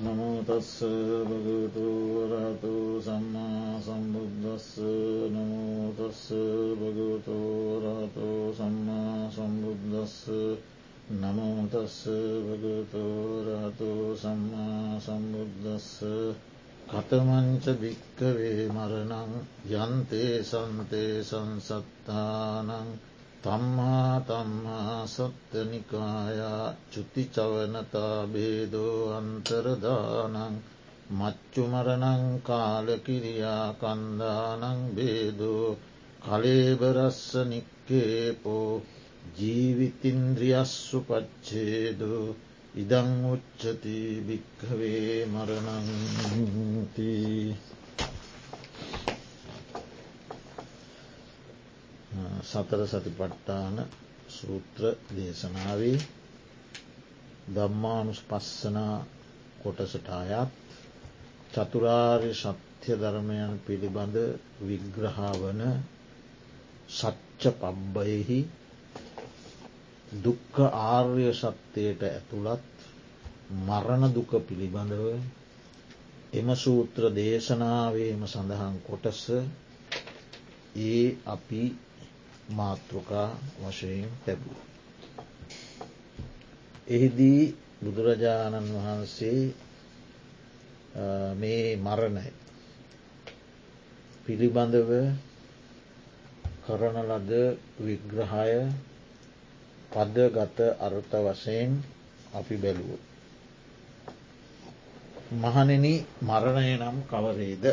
නමුතස්ස භගතු වරහතු සම්මා සම්බුද්ධස්ස නමුතස්ස භගතු වරහතු සම්මා සම්බුද්ධස්ස නමුතස්ස භගතු රහතු සම්මා සම්බුද්ධස්ස කතමංච භික්කවේ මරණං යන්තේ සන්තේ සංසත්තානං තම්හා තම්හා සත්තනිකායා චුතිචවනතා බේදෝ අන්තරදානං මච්චුමරණං කාලකිරියා කන්දානං බේදෝ කලේබරස්ස නික්කේපෝ ජීවිතින්ද්‍රියස්සු පච්චේදු ඉදං උච්චති භික්කවේ මරණංතිී සතර සතිපට්ටාන සූත්‍ර දේශනාවේ දම්මානුස් පස්සනා කොටසට අයත් චතුරාර්ය සත්‍ය ධර්මයන් පිළිබඳ විග්‍රහාවන සච්ච පබ්බයෙහි දුක්ක ආර්ය සත්‍යයට ඇතුළත් මරණ දුක පිළිබඳව එම සූත්‍ර දේශනාවේම සඳහන් කොටස ඒ අපි මාතෘකා වශයෙන් තැබූ. එහිදී බුදුරජාණන් වහන්සේ මේ මරණය පිළිබඳව කරන ලද විග්‍රහය පදගත අර්ථ වශයෙන් අපි බැලුව. මහනෙන මරණය නම් කවරේද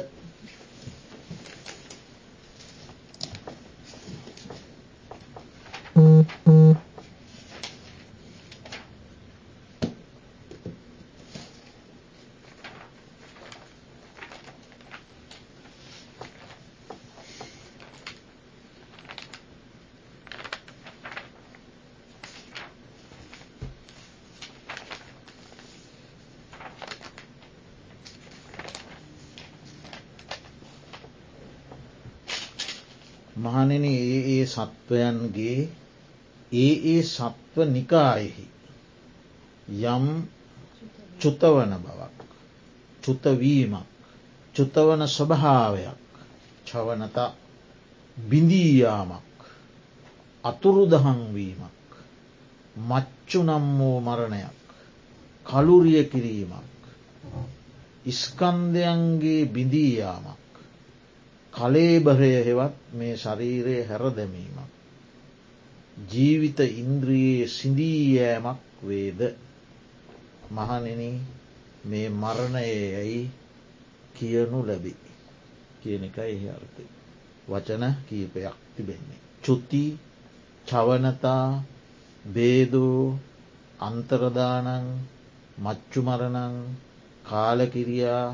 මහනෙන ඒ ඒ සත්වයන්ගේ ඒ ඒ සත්ව නිකායෙහි යම් චුතවන බවක් චුතවීමක් චුතවන ස්වභාවයක් චවනත බිඳීයාමක් අතුරුදහංවීමක් මච්චු නම් වූ මරණයක් කළුරිය කිරීමක් ඉස්කන්දයන්ගේ බිඳීයාමක් කලේබරය හෙවත් මේ ශරීරයේ හැර දැමීමක්. ජීවිත ඉන්ද්‍රයේ සිඳීයෑමක් වේද මහනෙන මේ මරණයයයි කියනු ලැබි කියන එක එහි අර්ථය. වචන කීපයක් තිබෙන්නේ. චුති චවනතා බේදෝ අන්තරදානං මච්චුමරණං කාලකිරියා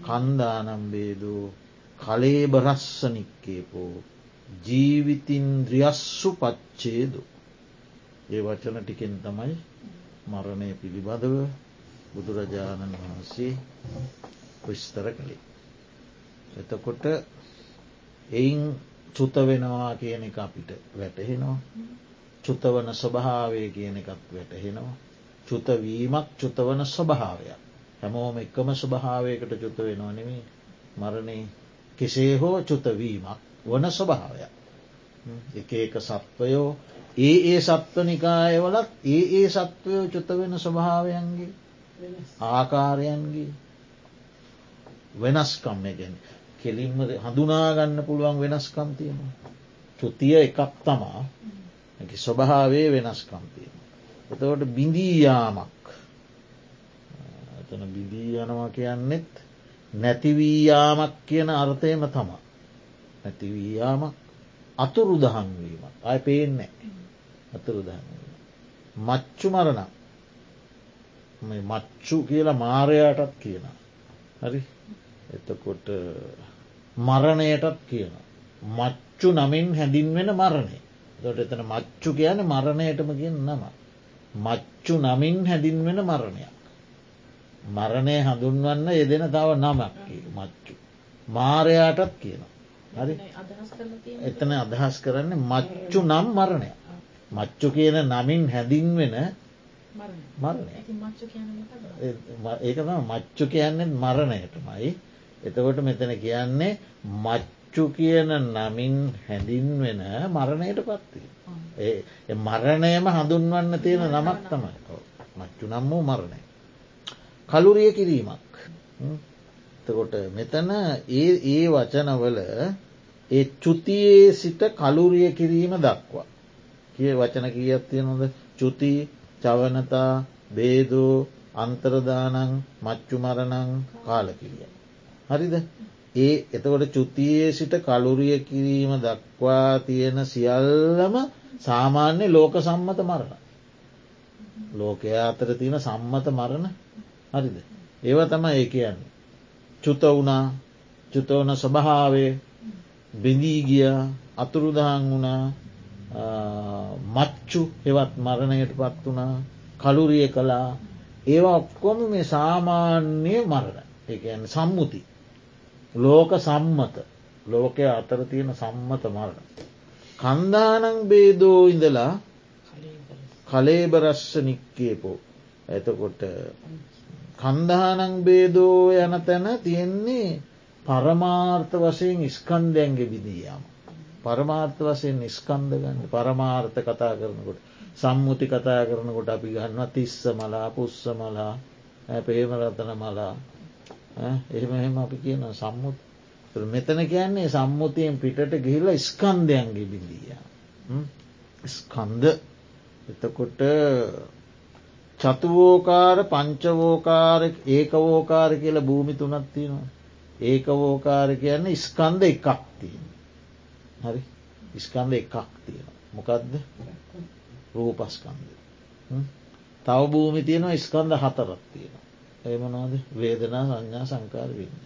කන්දානම් බේදෝ කලේබරස්සනික්කේපෝ ජීවිතින්ද්‍රියස්සු පච්චේදු. ඒ වචන ටිකෙන් තමයි මරණය පිළිබඳව බුදුරජාණන් වහන්සේ විස්තර කළේ. එතකොට එයින් චුත වෙනවා කියන එක අපිට වැටහෙනවා. චුතවන ස්වභාවය කියන එකත් වැටහෙනවා. චුතවීමක් චුතවන ස්වභාවයක්. හැමෝම එකම ස්වභාවයකට චුත වෙනවා නෙමේ මරණය කෙසේ හෝ චුතවීමක් වන ස්වභාවය. එක එක සත්වයෝ ඒ ඒ සත්වනිකායවලත් ඒ ඒ සත්වයෝ චුත වෙන ස්වභාවයන්ගේ ආකාරයන්ගේ වෙනස්කම් ගැන කෙලින්ම හඳුනාගන්න පුළුවන් වෙනස්කම් තියෙනවා. චුතිය එකක් තමා ස්වභාවේ වෙනස්කම් තියෙන. එතවට බිඳීයාමක් එතන බිදී යනවා කියන්නෙත් නැතිවීයාමක් කියන අර්ථයම තමා. නැතිවීයාමක් අතුරු දහන්වීම අය පේන්නේ අතුරු දහන්වීම. මච්චු මරණ මච්චු කියලා මාරයාටත් කියන. හරි එතකොට මරණයටත් කියන. මච්චු නමින් හැඳින්වෙන මරණය. දොට එතන මච්චු කියන මරණයටම කියෙන් නම. මච්චු නමින් හැඳින්වෙන මරණයක්. මරණය හඳුන්වන්න යෙදෙන තව නමක් මච්චු. මාරයාටත් කියන. හරි. එතන අදහස් කරන්න මච්චු නම් මරණය. මච්චු කියන නමින් හැඳින්වෙන මරණය. ඒක තම මච්චු කියන්නේ මරණයටමයි. එතකොට මෙතන කියන්නේ මච්චු කියන නමින් හැඳින්වෙන මරණයට පත්වී. ඒ මරණයම හඳුන්වන්න තියෙන නමක් තමයි. මච්චු නම් වූ මරණය. කලුරිය කිරීමක්. තකොට මෙතන ඒ ඒ වචනවල ඒ චුතියේ සිට කලුරිය කිරීම දක්වා. කිය වචන කියත් තියෙනොද චුති චවනතා බේදෝ අන්තරදානං මච්චු මරණං කාලකිරිය. හරිද ඒ එතකොට චුතියේ සිට කලුරිය කිරීම දක්වා තියෙන සියල්ලම සාමාන්‍ය ලෝක සම්මත මරණ. ලෝකයා අතර තියෙන සම්මත මරණ හරිද. ඒව තම ඒ කියන්නේ. චුත වුණා. චුතවන ස්වභාවේ බිඳී ගිය අතුරුදහන් වුණා. මච්චු හෙවත් මරණයට පත් වුණා. කලුරිය කළා. ඒවා ඔක්කොම මේ සාමාන්‍ය මරණ. එකන් සම්මුති. ලෝක සම්මත. ලෝකය අතර තියෙන සම්මත මරණ. කන්දානං බේදෝ ඉඳලා කලේබරස්ස. නික්කේපෝ. ඇතකොට කන්දහනං බේදෝ යන තැන තියෙන්නේ පරමාර්ථ වශයෙන් ස්කන්දයන්ගේ විදියාම. පරමාර්ථ වශයෙන් නිස්කන්ද ගන්න පරමාර්ථ කතා කරනකොට සම්මුති කතා කරනකොට අපි ගන්න තිස්ස මලා පුස්ස මලා පේමරතන මලා එහෙම එහෙම අපි කියන සම්මුත් මෙතන කියන්නේ සම්මුතියෙන් පිටට ගිහිල ස්කන්දයන්ගේ බිඳිය. ස්කන්ද එතකොට චතුවෝකාර පංචවෝකාර ඒකවෝකාර කියලා භූමි තුනත් තියෙනවා. ඒකවෝකාර කියන්නේ ස්කන්ද එකක් තියෙන. හරි ස්කන්ද එකක් තියෙන. මොකක්ද රූපස්කන්ද. තව භූමි තියෙනවා ස්කන්ද හතරත් තියෙන. ඒමනාද වේදනා සංඥා සංකාර වෙන්න.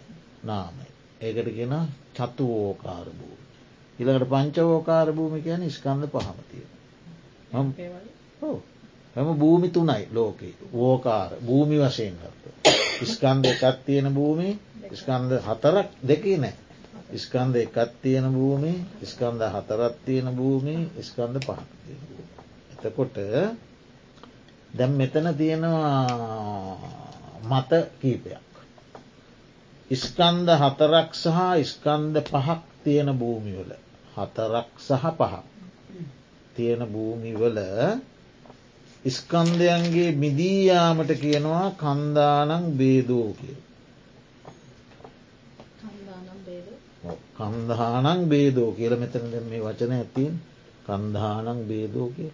නාමයි. ඒකට කියෙන චතුවෝකාර භූමි. ඉළඟට පංචවෝකාර භූමි කියන ස්කන්ද පහමතිය. හැම භූමි තුනයි ලෝකෙ වෝකාර භූමි වශයෙන් ගත්ත. ස්කන්ද එකත් තියෙන භූමි ස්කන්ද හතරක් දෙකේ නෑ. ස්කන්ද එකත් තියෙන භූමි ස්කන්ද හතරත් තියෙන භූමි ස්කන්ද පහක් තියෙන. එතකොට දැම් මෙතන තියෙනවා මත කීපයක්. ස්කන්ද හතරක් සහ ස්කන්ද පහක් තියෙන භූමිවල හතරක් සහ පහක් තියෙන භූමිවල ස්කන්දයන්ගේ මිදීයාමට කියනවා කන්දානං බේදෝ කිය. කන්දහානං බේදෝ. කියල මෙතන මේ වචන ඇතින් කන්දහානං බේදෝ කිය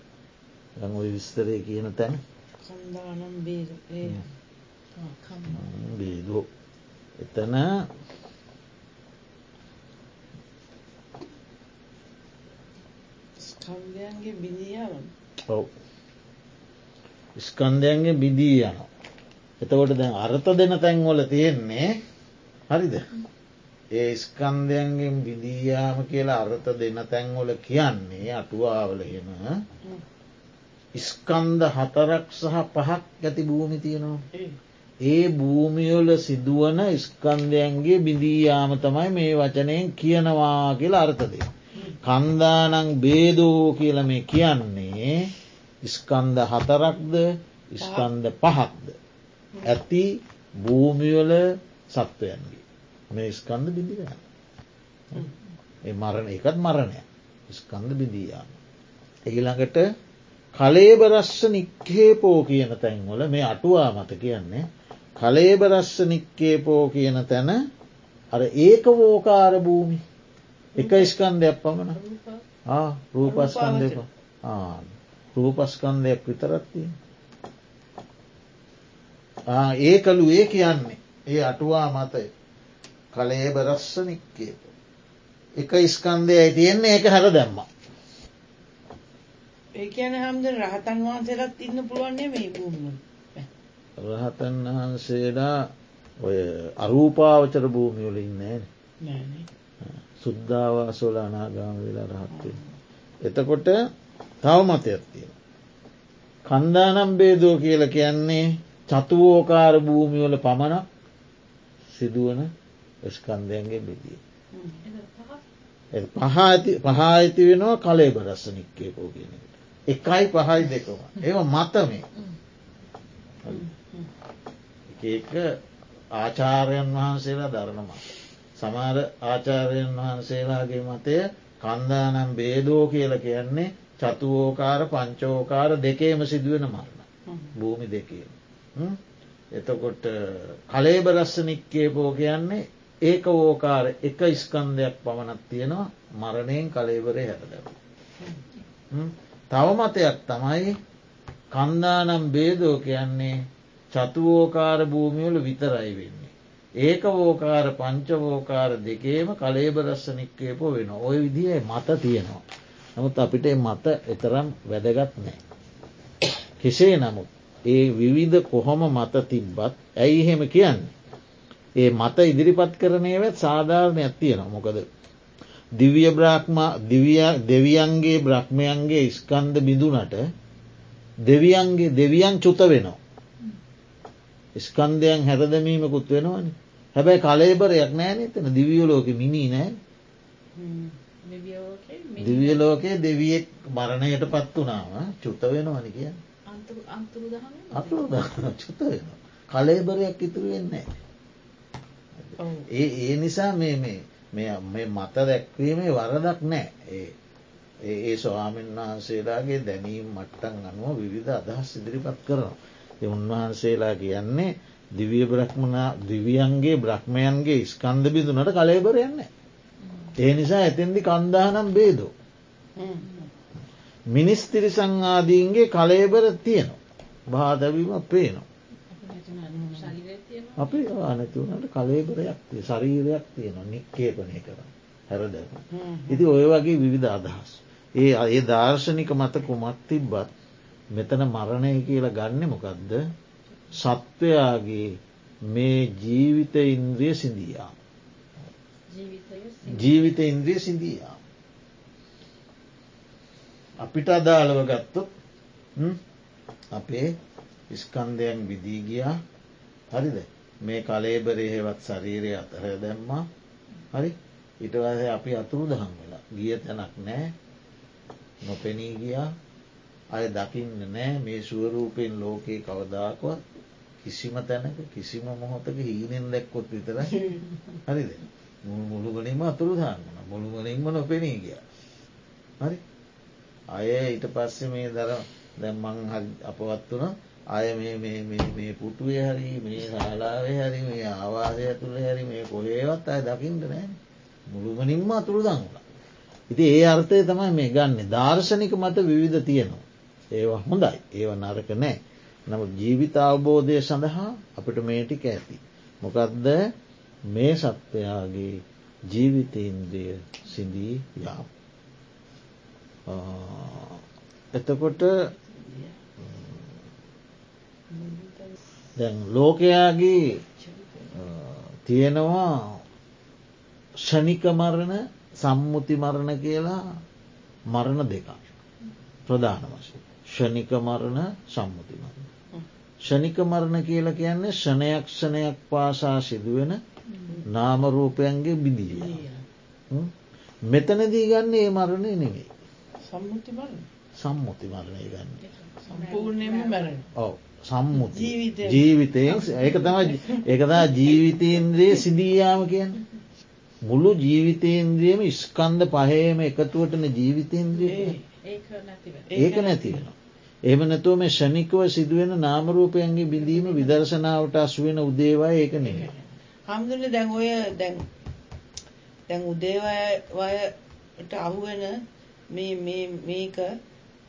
ඔය විස්තරය කියන තැන්. බේදෝ. එතන ස්කන්ධයන්ගේ බිඳියාවන් ඔව් ස්කන්ධයන්ගේ බිදී යන. එතකොට දැන් අර්ථ දෙන තැන්වල තියෙන්නේ හරිද. ඒ ස්කන්ධයන්ගෙන් විදියාම කියලා අර්ථ දෙන තැන්වල කියන්නේ අටුවාවලහෙන ස්කන්ද හතරක් සහ පහක් ඇති භූමි තියෙනවා. ඒ භූමියොල සිදුවන ස්කන්ධයන්ගේ බිඳීයාම තමයි මේ වචනයෙන් කියනවා කියලා අර්ථදේ. කන්දානං බේදෝ කියල මේ කියන්නේ ස්කන්ද හතරක්ද ස්කන්ද පහක්ද. ඇති භූමිවල සත්වයන්ගේ. මේ ස්කන්ද. ඒ මරණ එකත් මරණය ස්කන්ද බිඳීයාම. එහිළඟට කලේබරස්ස නික්කේපෝ කියන තැන්වල මේ අටුවා මත කියන්නේ කලේබරස්ස නික්කේපෝ කියන තැන අර ඒක වෝකාර භූමි. එක ස්කන්දයක් පමණ රූපස්කන්දක රූපස්කන්දයක් විතරත්තිය. ඒ කළු ඒ කියන්නේ ඒ අටුවා මතය කළේ බරස්සනික්කේප. එක ස්කන්දය තියෙන්නේ ඒක හැර දැම්ම. ඒ කියන හම්ද රහතන් වහන්සේලත් ඉන්න පුළුවන්න්නේ මේ භූමිම. රහතන් වහන්සේලා ඔය අරූපාවචර භූමියල ඉන්නේ සුද්ධවාසෝල අනාගාම වෙලා රහත්වෙන්. එතකොට තව මතයක් තියෙන. කන්දානම් බේදෝ කියල කියන්නේ චතුවෝකාර භූමිවල පමණක් සිදුවන ස්කන්දයන්ගේ බෙදිය. පහ ඇති වෙනවා කලේ බරස්ස නික්කේපෝ කියනට. එකයි පහයි දෙකම. ඒ මතමේ එක ආචාරයන් වහන්සේලා ධරණම. සමාර ආචාරයන් වහන්සේලාගේ මතය කන්දානම් බේදෝ කියල කියන්නේ චතුවෝකාර පංචෝකාර දෙකේම සිදුවෙන මරණ. භූමි දෙකේම. එතකොට කලේබරස්ස නික්කේපෝ කියන්නේ ඒක ඕකාර එක ස්කන්දයක් පමණක් තියෙනවා මරණයෙන් කලේබරය හැරදව. තව මතයක් තමයි කන්දානම් බේදෝ කියන්නේ චතුවෝකාර භූමියවල විතරයි වෙන්නේ. ඒක වෝකාර පංචවෝකාර දෙකේම කලේබරස්ස නික්කේපෝ වෙන ඔය විදිහ මත තියෙනවා. නමුත් අපිට මත එතරම් වැදගත් නෑ. කෙසේ නමුත් ඒ විවිධ කොහොම මත තිබ්බත් ඇයි එහෙම කියන්නේ. ඒ මත ඉදිරිපත් කරනයවත් සාධාරණයක් තියෙන මොකද. දිවිය බ්‍රාක්්ම දෙවියන්ගේ බ්‍රහ්මයන්ගේ ස්කන්ද බිඳුනට දෙවියන්ගේ දෙවියන් චුත වෙනවා. ස්කන්දයන් හැරදමීමකුත් වෙනවන හැබැයි කලේබරයක් නෑ එතන දිවියලෝක මිනී නෑ දිවිය ලෝකයේ දෙවියෙක් මරණයට පත් වනාම චුත වෙනවන කිය අතුරු චුත වෙන කලේබරයක් ඉතුරු වෙන්නේ ඒ ඒ නිසා මේ මේ මත දැක්වීමේ වරදක් නෑ ඒ ඒ ස්වාමීන් වහන්සේලාගේ දැනීම් මට්ටන් අනුව විවිධ අදහස් ඉදිරිපත් කරනවා. උන්වහන්සේලා කියන්නේ දිවිය බ්‍රහ්මණ දිවියන්ගේ බ්‍රහ්මයන්ගේ ස්කන්ධ බිඳුනට කලේබරයන්න. ඒ නිසා ඇතෙන්දි කන්දානම් බේදෝ. මිනිස්තිරි සංආදීන්ගේ කලේබර තියෙනවා. බාදවීම පේනවා. අපි ආනැතිවනට කලේබරයක් තිය ශරීරයක් තියෙනවා නික්කේපනය කර හැරද. ඉති ඔය වගේ විවිධ අදහස්. ඒ ඒ දර්ශනික මත කුමත් තිබ්බත් මෙතන මරණය කියලා ගන්න මොකක්ද සත්වයාගේ මේ ජීවිත ඉන්ද්‍රිය සිදියා. ජීවිත ඉන්ද්‍රිය සිදියා. අපිට අදාළව ගත්තොත් අපේ ඉස්කන්දයන් විදී ගියා. හරිද? මේ කලේබරේ හෙවත් ශරීරය අතර දැම්මා. හරි? ඉටවස අපි අතුරු දහම් වෙලා ගිය තැනක් නෑ. නොපෙනී ගියා. අය දකින්න නෑ මේ සුවරූපයෙන් ලෝකයේ කවදාකවත් කිසිම තැනක කිසිම මොහොතක හීනෙන් දැක්කොත් විතර හරිද මුළුගනින්ම අතුරු දාන්නන මුළුගනින්ම නොපෙනී ගිය. හරි. අය ඊට පස්සේ මේ දර දැම්මං අපවත් වන අය මේ පුටුවේ හරි මේ ශාලාවේ හරි මේ ආවාසය ඇතුළ හැරි මේ කොහේවත් අය දකිින්ට නෑ මුළුමනින්ම අතුරු දංගලා ඉති ඒ අර්ථය තමයි මේ ගන්න. දර්ශනික මත විවිධ තියෙනවා. ඒවා හොඳයි. ඒව නරක නෑ. නමුත් ජීවිත අවබෝධය සඳහා අපිට මේටික ඇති. මොකක්ද මේ සත්වයාගේ ජීවිතඉන්ද්‍රිය සිදී යාම්. එතකොට දැන් ලෝකයාගේ තියෙනවා ෂණික මරණ සම්මුති මරණ කියලා මරණ දෙක ප්‍රධාන වශය. ෂණික මරණ සම්මුති මරණ. ෂණික මරණ කියල කියන්නේ ෂණයක් ෂණයක් පාසා සිදුවෙන නාමරූපයන්ගේ බිදිය. මෙතනදී ගන්න ඒ මරණය නෙවෙයි. සම්මුති මරණය ගන්න. ඔව සම්මුති ජීවිතයෙන් ඒක තම ඒකතා ජීවිතයන්දේ සිදීයාම කියන්න. මුළු ජීවිතේන්ද්‍රියම ස්කන්ධ පහේම එකතුවටන ජීවිතේන්ද්‍රිය ඒක නැතිවෙන. එම නැතුව මේ ෂණිකව සිදුවෙන නාමරූපයන්ගේ බිඳීම විදර්ශනාවට අස්වෙන උදේවා ඒක නෙ. හමුදුන දැන් ඔය දැන් දැන් උදේවයට අහුවෙන මේක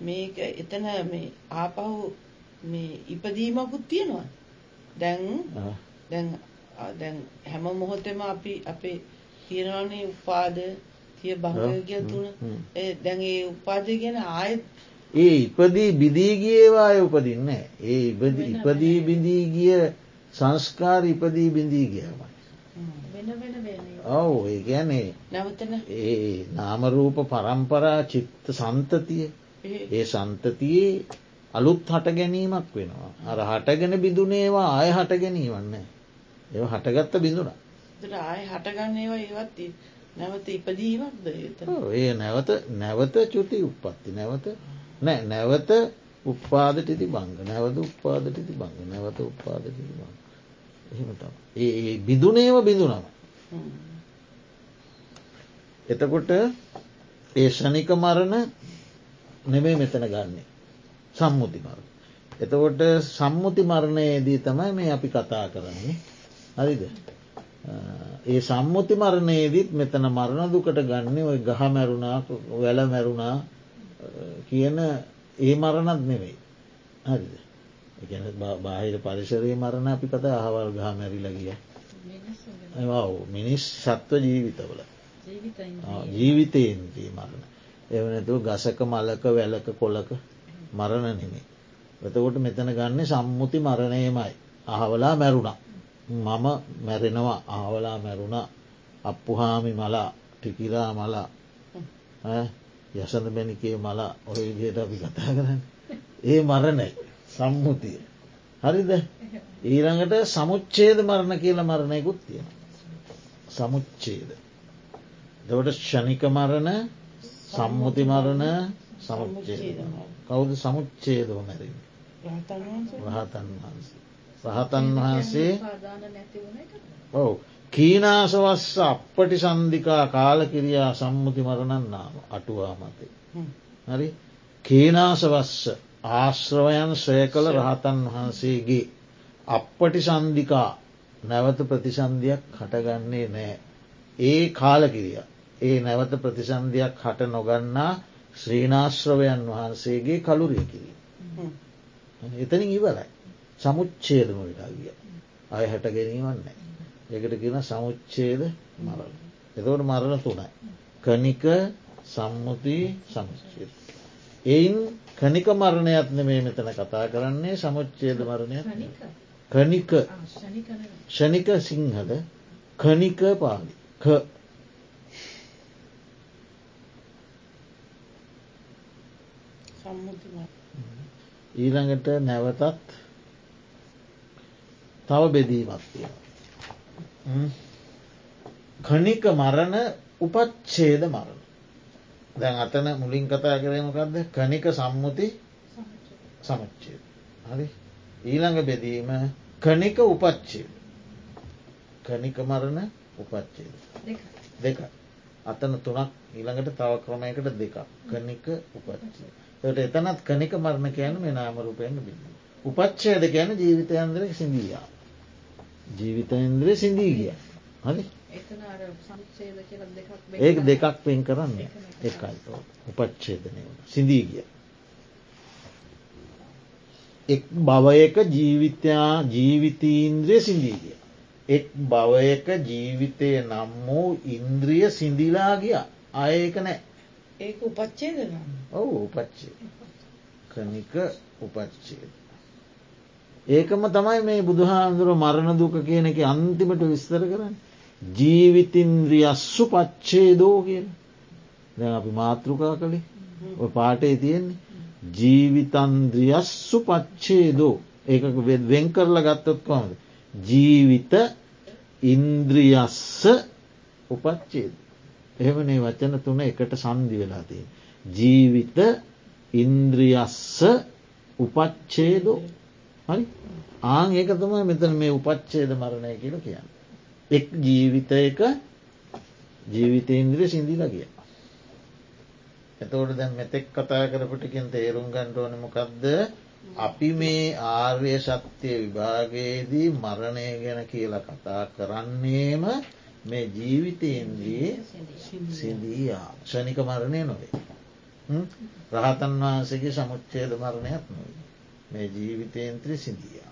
මේක එතන මේ ආපහු මේ ඉපදීමකුත් තියෙනවා. දැන් දැන් දැන් හැම මොහොතෙම අපි අපේ තියෙනවානේ උපාද තිය භංගය තුන. දැන් ඒ උපාදය ගැන ආයත් ඒ ඉපදී බිදී ගියවාය උපදින්න ඒ ඉපදී බිඳී ගිය සංස්කාර ඉපදී බිඳී ගියමයි ඔවු ඒ ගැනේ ඒ නාමරූප පරම්පරා චිත්ත සන්තතිය. ඒ. සන්තතියේ අලුත් හට ගැනීමක් වෙනවා. අර හටගෙන බිඳුනේවා ආය හට ගැනීවන්න ඒ හටගත්ත බිඳුනා ආය හටගන්න ඒවා ඒවත් නැවත ඉපදීමක්ද ඒ නැවත නැවත චුති උපත්ති නැවත නෑ නැවත උපාදටිති බංග. නැවද උපාදටිති බංග. නැවත උපාදටිති බංග එහෙම තම ඒ බිඳුනේම බිඳුනම. එතකොට ඒ ෂනික මරණ නෙමේ මෙතන ගන්නේ. සම්මුති මරණ. එතකොට සම්මුති මරණයේදී තමයි මේ අපි කතා කරන්නේ. හරිද. ඒ සම්මුති මරණයේදීත් මෙතන මරණ දුකට ගන්න ඔය ගහ මැරුණා වැල මැරුණා කියන ඒ මරණත් නෙවෙයි හරිද? එකන බාහිර පරිසරයේ මරණ අපි කත අහවල් ගහ මැරිල ගිය. මිනිස් සත්ව ජීවිතවල. ජීවිතයෙන්දී මරණ. එවනතු ගසක මලක වැලක කොලක මරණ නෙමේ එතකොට මෙතන ගන්න සම්මුති මරණයමයි. අහවලා මැරුණා. මම මැරෙනවා. ආවලා මැරුණා. අපපුහාමි මලා ටිකිරා මලා යසඳ බැනිකේ මලා ඔය විදියට අපි කතා කරන්න. ඒ මරණයි සම්මුතිය. හරිද? ඊළඟට සමුච්චේද මරණ කියල මරණයකුත් තියෙන සමුච්චේද දවට ෂණික මරණ සම්මුති මරණ සමුච්චේද කවුද සමුච්චේදව මැරෙන රහතන් වහන්සේ. රහතන් වහන්සේ. ඔව. කීනාසවස්ස අපපටි සන්ධිකා කාලකිරියා සම්මුති මරණන්නාම අටුවා මතේ. හරි? කේනාසවස්ස ආශ්‍රවයන් සය කළ රහතන් වහන්සේගේ අපපටි සන්ධිකා නැවත ප්‍රතිසන්ධයක් හටගන්නේ නෑ. ඒ කාලකිරිය. ඒ නැවත ප්‍රතිසන්ධයක් හට නොගන්නා ශ්‍රීනාශ්‍රවයන් වහන්සේගේ කළුරිය කිරී. එතනින් ඉවරයි. සමුච්චේදම විටාගිය අය හැට ගැනීමන්න ඒකට කියන සමුච්චේද මරණ එතවට මරණ තුනයි කනික සම්මුති සමුච්චේද එයින් කනික මරණයත්න මේ මෙතන කතා කරන්නේ සමුච්චේද මරණය කනික ෂනික සිංහද කනික පාලි. ක ඊළඟට නැවතත් තව බෙදීමක් තියෙන. කනික මරණ උපච්චේද මරණ. දැන් අතන මුලින් කතා කරමකක්ද කනික සම්මුති සමච්චේ. හරි ඊළඟ බෙදීම කනික උපච්චේ. කනික මරණ උපච්චේද. දෙක. අතන තුනක් ඊළඟට තව ක්‍රමයකට දෙකක් කනික උපච්චේ. ට එතනත් කනික මරණ කියන මේ නාමරූපයෙන් බිඳ. උපච්චේද ගැන ජීවිතයන්දර සිඳීයා. ජීවිතන්ද්‍රය සිින්දී ගිය හරි ඒක දෙකක් පෙන් කරන්න. එකයි. උපච්චේදනය සිින්දී ගිය. එක් භවයක ජීවිතයා ජීවිතීන්ද්‍රය සිින්දී ගිය. එක් භවයක ජීවිතය නම් වූ ඉන්ද්‍රිය සිින්දිලා ගිය. ආයක නෑ. ඒ උපච්චේද ඔවු උපච්චේ කනික උපච්චේද ඒකම තමයි මේ බුදුහාන්දුර මරණ දුක කියන එක අන්තිමට විස්තර කරන්න. ජීවිතින්ද්‍රියස්සු පච්චේදෝ කියන දැ අපි මාතෘකා කළේ පාටේ තියෙන්නේ. ජීවිතන්ද්‍රියස්සු පච්චේදෝ ඒක වෙන් කරලා ගත්තොත් කොමද. ජීවිත ඉන්ද්‍රියස්ස උපච්චේද. එහෙමනේ වචන තුන එකට සන්දි වෙලා තිය. ජීවිත ඉන්ද්‍රියස්ස උපච්චේදෝ හරි ආං ඒක තමයි මෙතන මේ උපච්චේද මරණය කියල කියන්න. එක් ජීවිතයක ජීවිතේන්ද්‍රිය සිින්දිල කිය. එතවට දැන් මෙතෙක් කතා කරපටිකින් තේරුම් ගණ්ඩෝන මොකක්ද අපි මේ ආර්ය ශක්තිය විභාගයේදී මරණය ගැන කියලා කතා කරන්නේම මේ ජීවිතයෙන්දී සිදීයා ෂණික මරණය නොවේ. රහතන් වහන්සේගේ සමුච්චේද මරණයක් නොවේ. මේ ජීවිතයන්ත්‍රී සිින්දියා.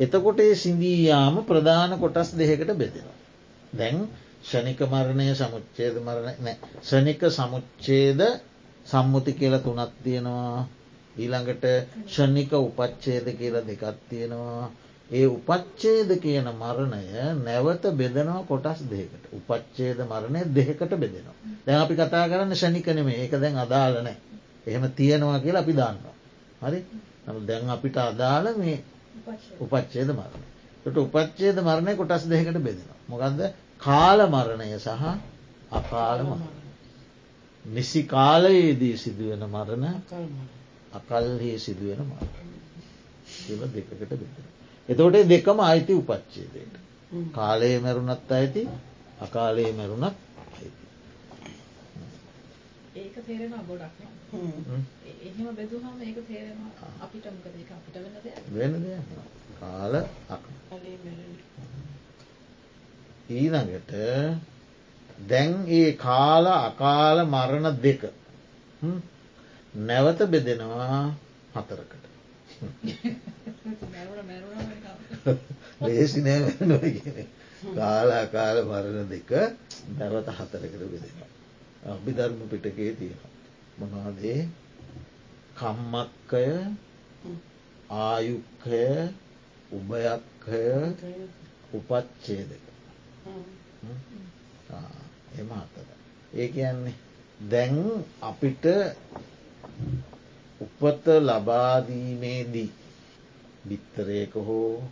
එතකොට ඒ සිින්දීයාම ප්‍රධාන කොටස් දෙහකට බෙදෙනවා. දැන් ෂනික මරණය සමුච්චේද මරණ නෑ. ෂනික සමුච්චේද සම්මුති කියල තුනත් තියෙනවා. ඊළඟට ෂණික උපච්චේද කියලා දෙකත් තියෙනවා. ඒ උපච්චේද කියන මරණය නැවත බෙදනවා කොටස් දෙකට උපච්චේද මරණය දෙකට බෙදෙනවා. දැන් අපි කතා කරන්න ෂණිකනම ඒක දැන් අදාලනෑ එහෙම තියෙනවා කියලා අපි දන්නවා. හරි? දැන් අපිට අදාළ මේ උපච්චේද මරණ. ට උපච්චේද මරණය කොටස් දෙකට බෙදෙනවා. මොකක්ද කාල මරණය සහ අකාල මරණ. නිසි කාලයේදී සිදුවෙන මරණ අකල්හි සිදුවෙන මාර්ග කියල දෙකකට බෙදෙන. එතකොට දෙකම අයිති උපච්චේදයට. කාලයේ මැරුණත් අයිති අකාලයේ මැරුණත් ඒක තේරෙනවා ගොඩක් එහෙම බෙදුවහම ඒක තේරෙනවා අපිට මොකද ඒක අපිට වෙන දෙයක්. වෙන දෙයක් කාල ඊළඟට දැන් ඒ කාල අකාල මරණ දෙක. නැවත බෙදෙනවා හතරකට. ලේසි නෑ නොගෙන කාල අකාල මරණ දෙක නැවත හතරකට බෙදෙනවා අභිධර්ම පිටකේ තියෙන. මොනාදේ කම්මක්කය ආයුක්කය උභයක්කය උපච්චේදක එම අතර. ඒ කියන්නේ දැන් අපිට උපත ලබාදීමේදී බිත්තරයක හෝ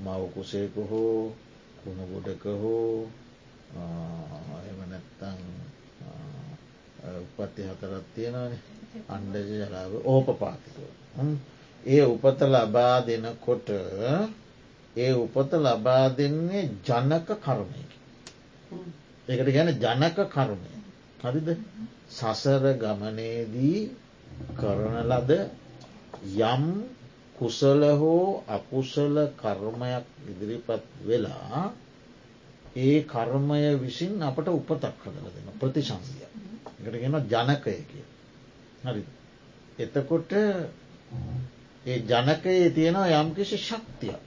මවකුසේක හෝ කුණගොඩක හෝ එම නැත්තං උපත්ති හතරත් තියෙනවන අන්ඩජ ජලාව ඕපපාතිකව. ඒ උපත ලබා දෙනකොට ඒ උපත ලබා දෙන්නේ ජනක කර්මයකි. ඒකට ගැන ජනක කර්මය. හරිද සසර ගමනේදී කරන ලද යම් කුසල හෝ අකුසල කර්මයක් ඉදිරිපත් වෙලා ඒ කර්මය විසින් අපට උපතක් කදල දෙන ප්‍රතිශන්සිය. එකටගෙන ජනකය කිය. හරි. එතකොට ඒ ජනකයේ තියෙනවා යම්කිසි ශක්තියක්.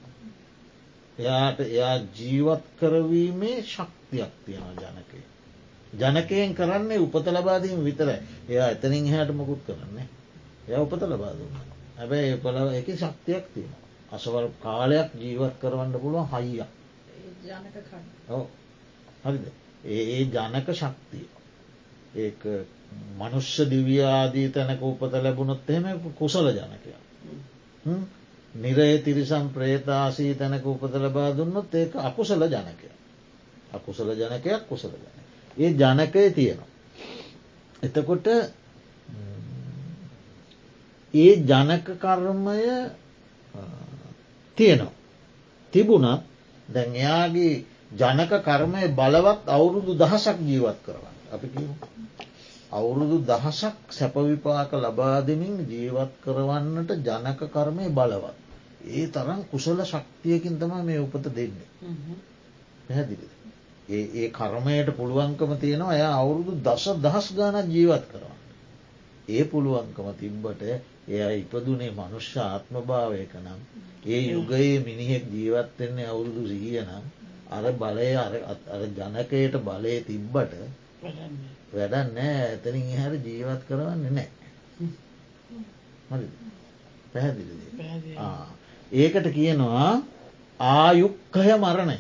එයාට එයා ජීවත් කරවීමේ ශක්තියක් තියෙනවා ජනකය. ජනකයෙන් කරන්නේ උපත ලබාදීම විතර එයා එතනින් හට මොකුත් කරන්නේ. එය උපත ලබාදුන්න. හැබැයි පල එක ශක්තියක් තියෙන. අසවල් කාලයක් ජීවත් කරවන්න පුළුවන් හයියක්. හරිද. ඒ ජනක ශක්තිය. ඒ මනුෂ්‍ය දිව්‍යාදී තැනක උපත ලැබුණොත් එහෙම කුසල ජනකය. නිරේ තිරිසම් ප්‍රේතාසී තැනක උපත ලබා දුන්නොත් ඒක අකුසල ජනකය. අකුසල ජනකයක් කුසල ජන. ඒ ජනකය තියෙනවා. එතකොට ඒ ජනක කර්මය තියෙනවා. තිබුණත් දැන් එයාගේ ජනක කර්මය බලවත් අවුරුදු දහසක් ජීවත් කරන්න. අපි අවුරුදු දහසක් සැපවිපාක ලබා දෙමින් ජීවත් කරවන්නට ජනක කර්මය බලවත්. ඒ තරම් කුසල ශක්තියකින් තම මේ උපත දෙන්නේ. පැහැදිලි. ඒ කර්මයට පුළුවන්කම තියෙනවා එය අවුරුදු දස දහස් ගානක් ජීවත් කරන්න. ඒ පුළුවන්කම තිබ්බට එය ඉපදුනේ මනුෂ්‍ය ආත්ම භාවයක නම්. ඒ යුගයේ මිනිහෙක් ජීවත්වෙන්නේ අවුරුදු සිහිය නම් අර බලය අර ජනකයට බලය තිබ්බට වැඩක් නෑ ඇතනින් එහර ජීවත් කරවන්න නෑ පැහැදිලි ඒකට කියනවා ආයුක්කය මරණය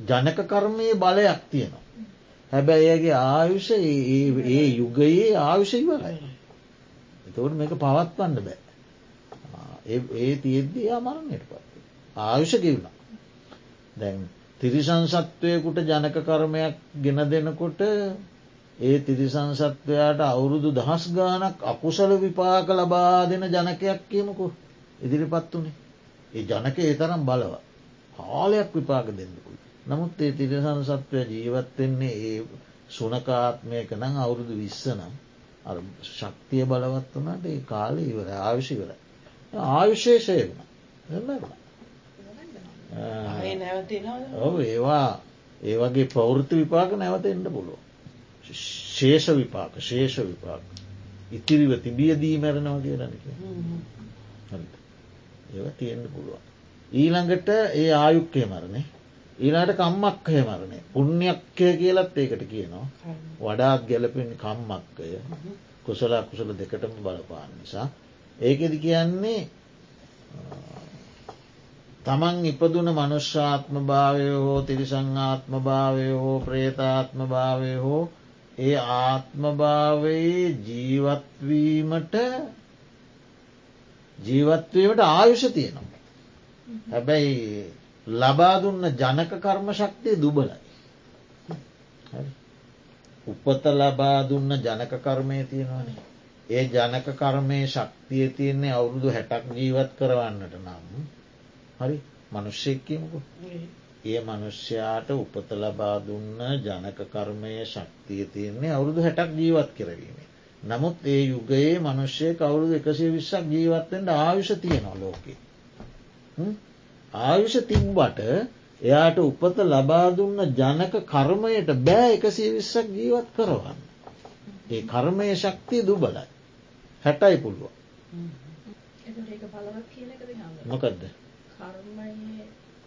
ජනක කර්මයේ බලයක් තියෙනවා. හැබැයි ඇගේ ආයුෂ ඒ යුගයේ ආයුෂ ඉවරයි. එතවට මේක පවත්වන්න බෑ. ඒ තියෙද්දී අමරණයට පත්. ආයුෂ ගෙවුණ. දැන් තිරිසං සත්වයකුට ජනක කර්මයක් ගෙන දෙනකොට ඒ තිරිසං සත්වයාට අවුරුදු දහස් ගානක් අකුසල විපාක ලබා දෙන ජනකයක් කියමකු ඉදිරිපත් වනේ. ඒ ජනක ඒ තරම් බලව. කාලයක් විපාක දෙන්නකුයි. නමුත් ඒ තිරසන සත්වය ජීවත්වෙන්නේ ඒ සුනකාත්මයක නම් අවුරුදු විස්ස නම්. අ ශක්තිය බලවත් වනට ඒ කාලය ඉවර ආවිශිවර ආයුෂේෂය වුණ. ඔව ඒවා ඒ වගේ පෞෘති විපාක නැවත එන්න පුළුව ශේෂ විපාක ශේෂ විපාක. ඉතිරිව තිබියදී මැරණව කියලනක ඒව තියෙන්න්න පුළුවන්. ඊළඟට ඒ ආයුක්කය මරණේ ඊලාට කම්මක්කය මරණය පුුණ්‍යක්කය කියලත් ඒකට කියනවා. වඩාත් ගැලපෙන් කම්මක්කය කුසල කුසල දෙකටම බලපාන නිසා. ඒකෙදි කියන්නේ තමන් ඉපදුන මනුෂ්‍යාත්ම භාවය හෝ තිරිසංආත්ම භාවය හෝ ප්‍රේතාත්ම භාවය හෝ ඒ ආත්මභාවයේ ජීවත්වීමට ජීවත්වීමට ආයුෂ තියෙනවා. හැබැයි ලබා දුන්න ජනක කර්ම ශක්තිය දුබලයි. උපත ලබා දුන්න ජනක කර්මය තියෙනවානේ. ඒ ජනක කර්මය ශක්තිය තියන්නේ අවුරුදු හැටක් ජීවත් කරවන්නට නම් හරි මනුෂ්‍යයක්කමකු ඒ මනුෂ්‍යයාට උපත ලබා දුන්න ජනක කර්මය ශක්තිය තියන්නේ අවුරුදු හැටක් ජීවත් කරවීමේ. නමුත් ඒ යුගයේ මනුෂ්‍යය කවුරුදු එකසේ විස්සක් ජීවත්තෙන්ට ආයුෂ තියෙනවා ලෝකේ. ආයුෂ තිබ්බට එයාට උපත ලබා දුන්න ජනක කර්මයට බෑ එකසේ විස්සක් ජීවත් කරවන්න. ඒ කර්මය ශක්තිය දුබලයි. හැටයි පුළුව. මොකදද.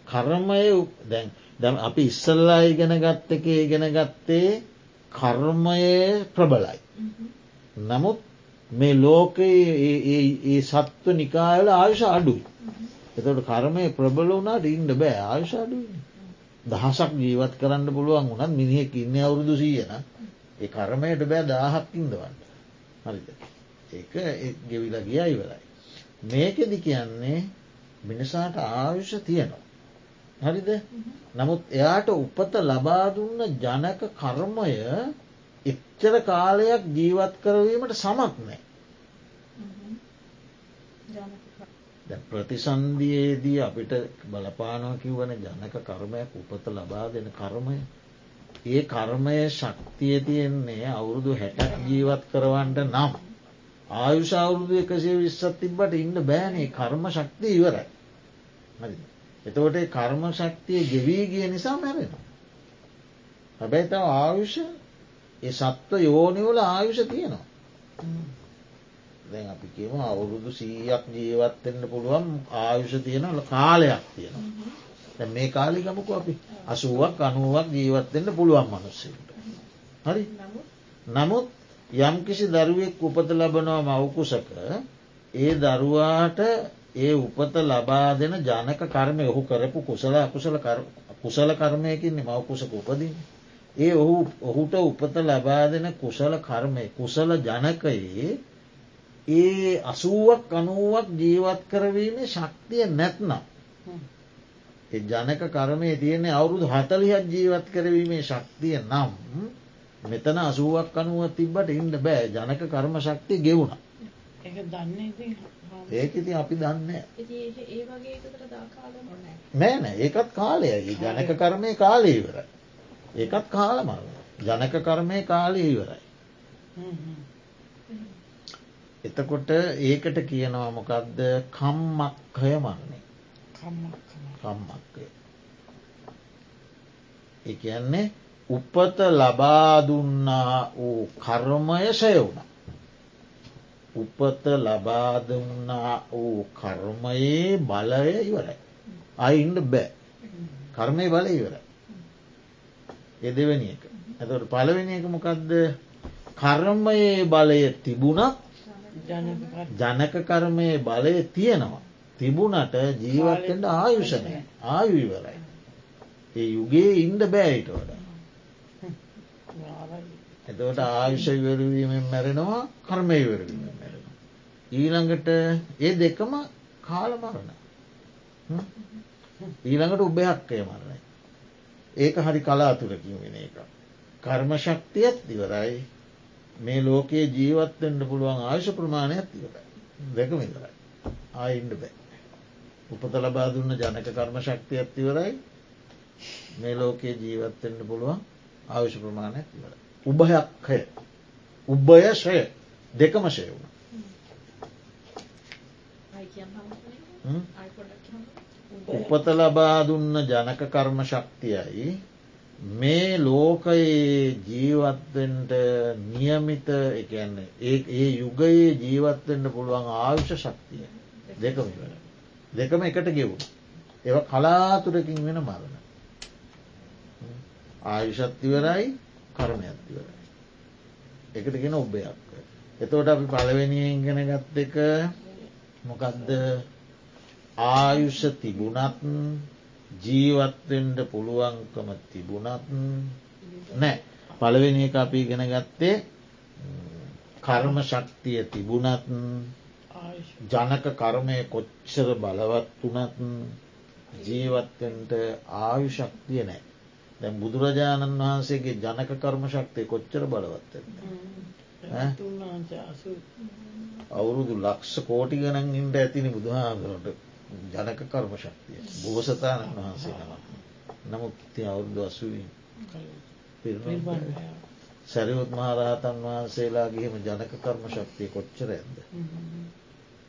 කර්මය දැන් දැම් අපි ඉස්සල්ලා ඉගෙන ගත්ත එක ඉගෙන ගත්තේ කර්මය ප්‍රබලයි. නමුත් මේ ලෝකයේ ඒ සත්ව නිකායල ආයුෂ අඩුයි. එතට කර්මය ප්‍රබල වුණට ඉන්න බෑ ආයුෂ අඩුයි. දහසක් ජීවත් කරන්න පුළුවන් වුණත් මිනිහෙක් ඉන්න අවුරුදු සීයන ඒ කර්මයට බෑ දාහක් ඉන්දවන්න. හරිද. ඒක ගෙවිලා ගිය ඉවරයි. මේකෙදි කියන්නේ මිනිසාට ආයුෂ තියෙනවා. හරිද නමුත් එයාට උපත ලබාදුන්න ජනක කර්මය එච්චර කාලයක් ජීවත් කරවීමට සමත් නෑ. ප්‍රතිසන්දියේදී අපිට බලපානව කිව්වන ජනක කර්මයක් උපත ලබා දෙන කර්මය. ඒ කර්මය ශක්තිය තියෙන්නේ අවුරුදු හැටක් ජීවත් කරවන්ට නම්. ආයුෂ අවුරුදු එකසේ විස්සත් තිබ්බට ඉන්න බෑනේ කර්ම ශක්තිය ඉවරයි. එතකොට කර්ම ශක්තිය ගෙවී ගිය නිසා මැරෙන. හැබැයි තව ආයුෂ ඒ සත්ව යෝනිවල ආයුෂ තියෙනවා. දැන් අපි කියම අවුරුදු සීයක් ජීවත්වෙන්න පුළුවන් ආයුෂ තියෙන කාලයක් තියෙනවා. දැ මේ කාලි ගමකු අපි අසුවක් අනුවක් ජීවත්වෙන්න පුළුවන් මනුස්සට. හරි නමුත් යම්කිසි දරුවෙක් උපත ලබනවා මවකුසක ඒ දරුවාට ඒ උපත ලබා දෙන ජනක කර්මය ඔහු කරපු කුසල අකුසල කුසල කර්මයකින්නේ මවකුසක උපදින්. ඒ ඔහු ඔහුට උපත ලබා දෙන කුසල කර්මය කුසල ජනකයේ ඒ අසුවක් අනුවක් ජීවත් කරවීමේ ශක්තිය නැත්නම්. ජනක කරමය තියන්නේ අවුරුදු හතලිහත් ජීවත් කරවීමේ ශක්තිය නම් මෙතන අසුවක් අනුව තිබ්බට ඉන්න බෑ ජනක කර්ම ශක්තිය ගෙවුණ. ඒක ඉති අපි දන්න නෑනෑ ඒකත් කාලයගේ ජනක කර්මය කාලය ඉවරයි. ඒකත් කාලමරණ ජනක කර්මය කාලය ඉවරයි. එතකොට ඒකට කියනවා මොකක්ද කම්මක්කය මරණය කම්මක්කය. ඒ කියන්නේ උපත ලබාදුන්නා වූ කර්මය සයවුණ. උපත ලබාදුන්නා වූ කර්මයේ බලය ඉවරයි. අයින්ට බෑ. කර්මය බල ඉවරයි. එ දෙවැනි එක. ඇතට පළවෙනි එක මොකක්ද කර්මයේ බලය තිබුණත් ජනක කර්මය බලය තියෙනවා. තිබුණට ජීවත්තෙන්ට ආයුෂණය ආයු ඉවරයි. ඒ යුගේ ඉන්ඩ බෑයිට වඩ. එතවට ආයුෂ ඉවරවීමෙන් මැරෙනවා කර්මය ඉවරවීමෙන් මැරෙනවා. ඊළඟට ඒ දෙකම කාලමරණ. ඊළඟට උබයක්කය මරණයි. ඒක හරි කලාතුරකින් වෙන එක. කර්ම ශක්තියත් ඉවරයි මේ ලෝකයේ ජීවත්වෙන්ට පුළුවන් ආශ ප්‍රමාණයක් තිවරයි දෙකම ඉවරයි. ආයින්ඩ බෑ. උපත ලබා දුන්න ජනක කර්ම ශක්තියක් තිවරයි මේ ලෝකයේ ජීවත්වෙන්ට පුළුවන් ආවිශ ප්‍රමාණයක් තිවර. උභයක්හය උබ්බයශය දෙකම ශය වුණ. උපත ලබා දුන්න ජනක කර්ම ශක්තියයි මේ ලෝකයේ ජීවත්වෙන්ට නියමිත එකන්නේ ඒ ඒ යුගයේ ජීවත්වෙන්ට පුළුවන් ආවිෂ ශක්තිය දෙකම වෙන. දෙකම එකට ගෙවුණ. ඒව කලාතුරකින් වෙන මරණ. ආයුෂත්තිවරයි කරමයත්තිවරයි. එකට ගෙන ඔබ්බයක්. එතෝට අපි පලවෙනියෙන් ගෙන ගත්ත එක මොකක්ද ආයුෂ තිබුණත් ජීවත්වෙන්ට පුළුවන්කම තිබුණත් නෑ. පළවෙනි එක අපි ගෙන ගත්තේ කර්ම ශක්තිය තිබුණත් ජනක කර්මය කොච්චර බලවත් වනත් ජීවත්වෙන්ට ආයු ශක්තිය නෑ. දැ බුදුරජාණන් වහන්සේගේ ජනක කර්ම ශක්තිය කොච්චර බලවත්ත අවුරුදු ලක්ෂ කෝටි ගණන් ඉන්ට ඇතිනි බුදුහාදුරට ජනක කර්ම ශක්තිය. බෝසතාණන් වහන්සේ නම නමුත් ති අවුරුදු අසුවින් සැරියුත් මහරහතන් වහන්සේලාගේම ජනක කර්ම ශක්තිය කොච්චර ඇද.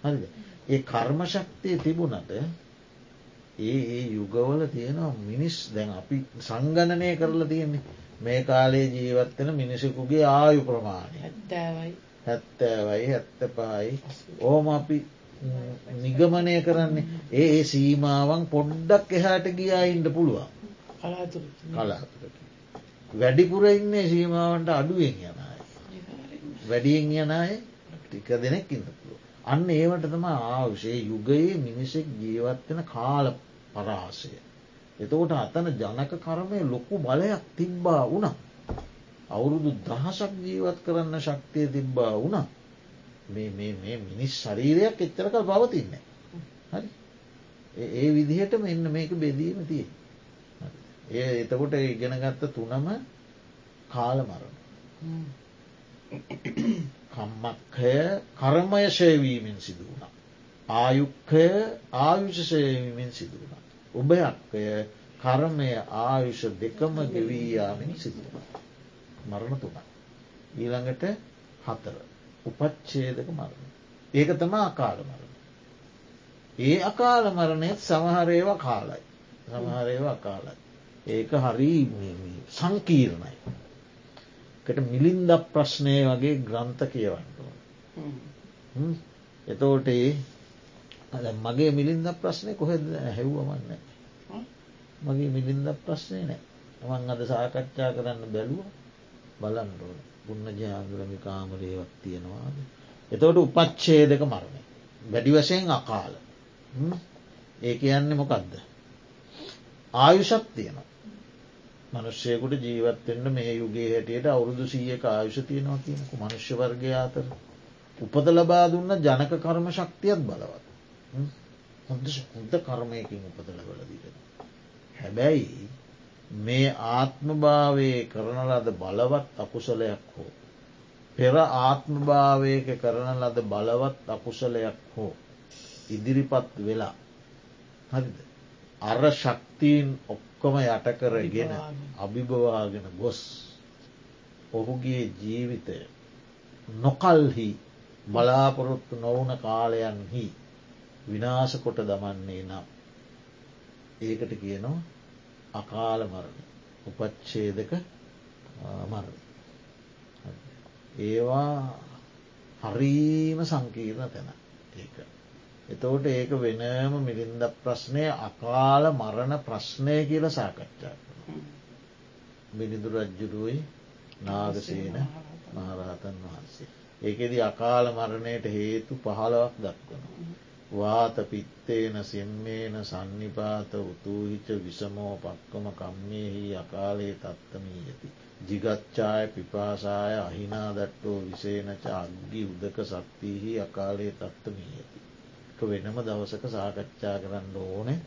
හරිද. ඒ කර්ම ශක්තිය තිබුණට ඒ ඒ යුගවල තියෙනවා මිනිස් දැන් අපි සංගණනය කරලා තියෙන්නේ. මේ කාලේ ජීවත්වෙන මිනිසකුගේ ආයු ප්‍රමාණය. ඇත්තෑවයි හැත්තෑවයි හැත්ත පායි ඕම අපි නිගමනය කරන්නේ. ඒ සීමාවන් පොඩ්ඩක් එහාට ගියායින්ට පුළුවන්. කලාතුරකි වැඩිපුර ඉන්නේ සීමාවන්ට අඩුවෙන් යනයි වැඩියෙන් යනය ටික දෙනෙක් ඉන්න පුළුව අන්න ඒවට තම ආවුෂේ යුගයේ මිනිසෙක් ජීවත්වෙන කාල පරාසය. එතකොට අතන ජනක කර්මය ලොකු බලයක් තිබ්බා වුණා. අවුරුදු දහසක් ජීවත් කරන්න ශක්තිය තිබ්බා වුණා. මේ මිනිස් ශරීරයක් එච්චරකල් පවතින්නේ. හරි ඒ විදිහට මෙන්න මේක බෙදීම තිය. ඒ එතකොට ඉගෙන ගත්ත තුනම කාල මරණ. කම්මක්කය කර්මය ශයවීමෙන් සිදුවුණ. ආයුක්කය ආයුෂශයවීමෙන් සිදුවුණ. උභයක්කය කර්මය ආයුෂ දෙකම ගෙවීයාමෙන් සිදුව. මරණ තුනක්. ඊළඟට හතර. උපච්චේදක මරණ. ඒක තම අකාල මරණ. ඒ අකාල මරණයත් සමහරේව කාලයි. සමහරේව අකාලයි. ඒක හරි සංකීර්ණයි. කට මිලින්ද ප්‍රශ්නය වගේ ග්‍රන්ථ කියවන්නට. එතෝට මගේ මිලින්ද ප්‍රශ්නය කොහෙද හැව්වමන්න මගේ මිලින්ද ප්‍රශ්නය නෑ මං අද සාකච්ඡා කරන්න බැලුව බලන්ඩෝන පුන්න ජාගරමි කාමරේවත් තියෙනවාද? එතවට උපච්චේදක මරණය. වැඩි වශයෙන් අකාල. ඒ කියන්නේ මොකක්ද ආයුෂත් තියෙනවා. මනුෂ්‍යයකුට ජීවත්වෙන්ට මේ යුගේ හැටියට අවුරුදු සීයක ආයුෂ තියෙනවා කියනකු මනුෂ්‍ය වර්ගය අතර. උපද ලබා දුන්න ජනක කර්ම ශක්තියත් බලවත්. හොඳ හොඳ කර්මයකින් උපදලබල දීර. හැබැයි මේ ආත්මභාවයේ කරන ලද බලවත් අකුසලයක් හෝ. පෙර ආත්මභාවයක කරන ලද බලවත් අකුසලයක් හෝ. ඉදිරිපත් වෙලා හරිද. අර ශක්තිීන් ඔක්කොම යටකරගෙන අභිභවාගෙන ගොස් ඔහුගේ ජීවිතය නොකල්හි බලාපොරොත්තු නොවන කාලයන්හි විනාශ කොට දමන්නේ නම් ඒකට කියනවා අකාල මරණ උපච්චේදක මරණ. ඒවා හරීම සංකීර්ණ තැන. ඒක. එතෝට ඒක වෙනම මිලින්ද ප්‍රශ්නය අකාල මරණ ප්‍රශ්නය කියල සාකච්ඡා කර මිලිඳු රජ්ජුරුවයි නාගසේන මහරහතන් වහන්සේ. ඒකෙදි අකාල මරණයට හේතු පහලවක් දක්වනවා. වාත පිත්තේන සෙම්මේන සන්නිපාත උතුහිච විසමෝ පක්කම කම්මයෙහි අකාලේ තත්තමී ඇති. ජිගච්ඡාය පිපාසාය අහිනා දට්ටෝ විසේනච අග්ගි උදක සක්තිහි අකාලේ තත්තමී ඇති. වෙනම දවසක සාකච්ඡා කරන්න ඕනේ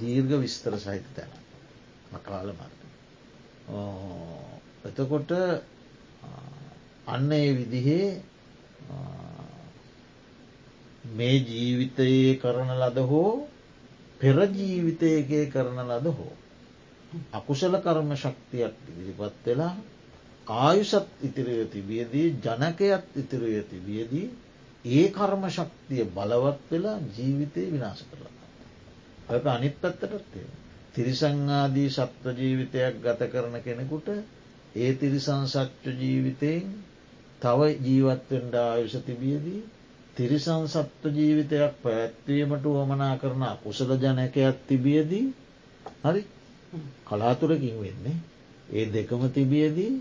දීර්ඝ විස්තර සහිත තැන අකාල මර්ග. එතකොට අන්න ඒ විදිහේ මේ ජීවිතයේ කරන ලද හෝ පෙරජීවිතයගේ කරන ලද හෝ. අකුසල කර්ම ශක්තියක් ඉදිරිපත් වෙලා ආයුෂත් ඉතිරය තිබියදී ජනකයත් ඉතිරය තිබියදී ඒ කර්ම ශක්තිය බලවත් වෙලා ජීවිතය විනාශ කරලා. ඔක අනිත් පැත්තටත්ේ. තිරිසංආදී සත්ව ජීවිතයක් ගත කරන කෙනෙකුට ඒ තිරිසං සච්ච ජීවිතයෙන් තව ජීවත්වෙන්ඩ ආයුෂ තිබියදී තිරිසං සත්ව ජීවිතයක් පැත්වීමට වමනා කරන කුසල ජනකයක් තිබියදී හරි කලාතුරකින් වෙන්නේ. ඒ දෙකම තිබියදී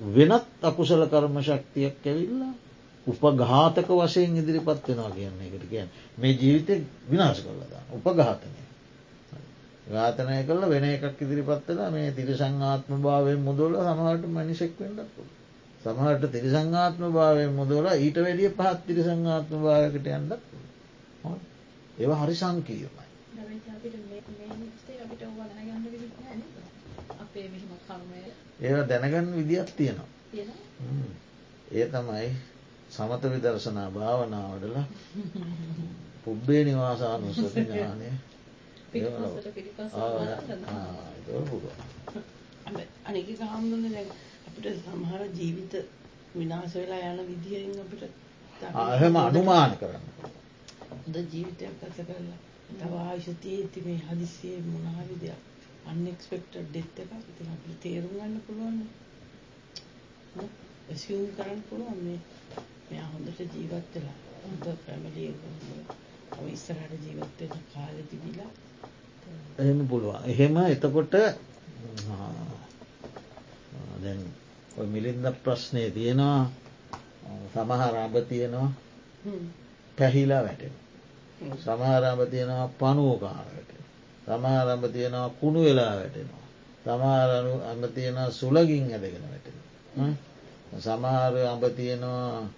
වෙනත් අකුසල කර්ම ශක්තියක් ඇවිල්ලා උපඝාතක වශයෙන් ඉදිරිපත් වෙනවා කියන්නේ එකට කියන්න. මේ ජීවිතය විනාශ කරලදා උපඝාතනය. ඝාතනය කල වෙන එකක් ඉදිරිපත්වෙලා මේ තිරිසංආත්ම භාවයෙන් මුදොල සමහට මනිසෙක් වෙන්නක් පුළ සමහට තිරිසංආත්ම භාවය මුදවල ඊට වැඩිය පහත් තිරිසංආත්ම භාවකට යන්නත් ඒව හරි සංකීර්මයි ඒව දැනගන්න විදිත් තියෙනවා. ඒ තමයි සමත විදර්ශනා භාවනාවටල පුබ්බේ නිවාසානුස්සති ඥානය. අනික හාමුදුරන දැන් අපිට සමහර ජීවිත විනාශ වෙලා යන විදිහෙන් අපිට එහෙම අනුමාන කරන්න. ද ජීවිතයක් ගත කරලා තව ආයුෂතිය ඇති මේ හදිසියේ මොනහරි දෙයක් අන්එක්ස්පෙක්ටඩ් ඩෙත් එකක් ඉතින් අපිට තේරුම් ගන්න පුළුවන් ඇසියුම් කරන්න පුළුවන් මේ මෙයා හොඳට ජීවත් වෙලා හොඳ ෆැමිලි එකක් ඔය ඉස්සරහට ජීවත් වෙන කාලෙ තිබිලා. එහෙම පුළුවන්. එහෙම එතකොට දැන් මිලින්ද ප්‍රශ්නය තියෙනවා. සමහර අඹ තියෙනවා. පැහිලා වැටෙන. සමහරම්භ තියෙනවා පනුවකාරට සමහරම්භ තියෙනවා කුණු වෙලා වැටෙනවා සමහරනු අඹ තියෙනවා සුලගින් ඇදගෙන වැටෙන. සමහර අඹ තියෙනවා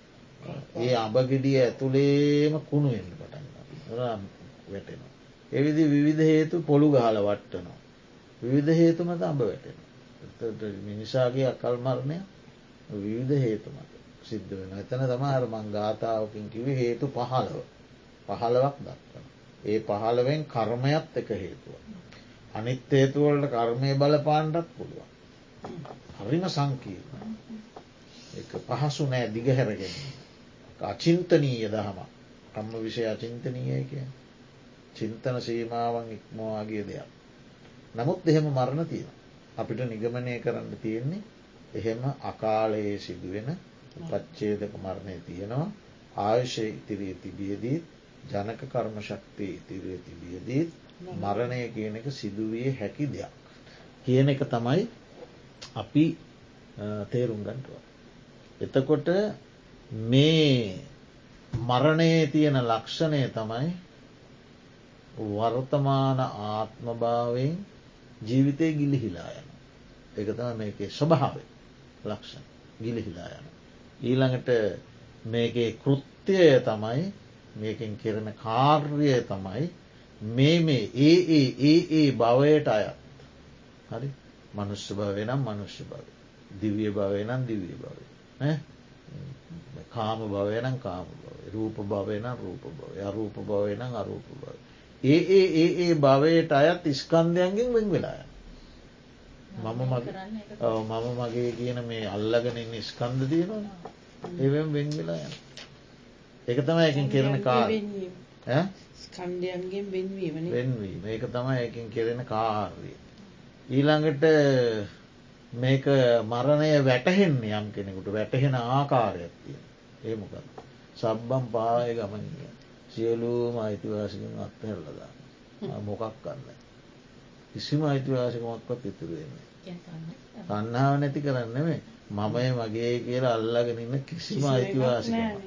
ඒ අඹගෙඩිය ඇතුළේම කුණු එන්න පටන්න වැටෙනවා. එවිදි විවිධ හේතු පොළු ගහල වට්ටනවා. විවිධ හේතුමත අඹ වැටෙන. මිනිසාගේ අකල් මරණය විවිධ හේතුමත සිද්ධ වෙන එතන තමහර මං ගාථාවකින් කිව හේතු පහළව පහළවක් දක්වන. ඒ පහළවෙන් කර්මයත් එක හේතුව. අනිත් හේතුවලට කර්මය බලපාණ්ඩත් පුළුවන්. හරිම සංකීර්ණ. එක පහසු නෑ දිගහැරගෙන. අචින්තනීය දහම කම්ම විෂය අචින්තනීය කිය. චින්තන සීමාවන් ඉක්මවාගේ දෙයක්. නමුත් එහෙම මරණ තියෙන. අපිට නිගමනය කරන්න තියෙන්නේ එහෙම අකාලයේ සිදුවෙන පච්චේදක මරණය තියෙනවා ආයුෂය ඉතිරිය තිබියදීත් ජනක කර්ම ශක්තිය ඉතිරිය තිබියදීත් මරණය කියන එක සිදුවිය හැකි දෙයක්. කියන එක තමයි අපි තේරුම් ගන්ටුව. එතකොට මේ මරණයේ තියෙන ලක්ෂණය තමයි වර්තමාන ආත්මභාවයෙන් ජීවිතය ගිලිහිලා යන. එක තම මේක ස්වභාව ලක්ෂණ. ගිලිහිලා යන. ඊළඟට මේකේ කෘත්‍යය තමයි මේකින් කෙරෙන කාර්යය තමයි මේ මේ ඒ ඒ ඒ ඒ භවයට අයත්. හරි? මනුෂ්‍ය භවය නම් මනුෂ්‍ය භව දිවිය භවය නම් දිවිය භවය. කාම භවය නම් කාම භව රූප භවය නම් රූප භව අරූප භවය නම් අරූප භව ඒ ඒ ඒ ඒ භවයට අයත් ස්කන්ධයන්ගෙන් වෙන් වෙලාය මම මම මගේ කියන මේ අල්ලගෙන ස්කන්ධ තියෙනවා එවම් වෙන් වෙලා යන ඒක තමයි එකින් කෙරෙන කාර ස්කන්ධයන්ගෙන් වෙන්වීම වෙන්වීම. ඒක තමයි එකින් කෙරෙන කාර්ය ඊළඟට මේක මරණය වැටහෙන් යම් කෙනෙකුට. වැටහෙන ආකාරයක් තියෙන ඒමකද සබ්බම් පාය ගමනිය. සියලූම අයිතිවාසිකින් අත්හැරලදා මොකක් කන්න කිසිම අයිතිවාසිකමක්වත් ඉතුරුවෙන්නේ තන්නාව නැති කරන්න මේ මමය මගේ කියලා අල්ලගෙන ඉන්න කිසිම අයිතිවාසිකම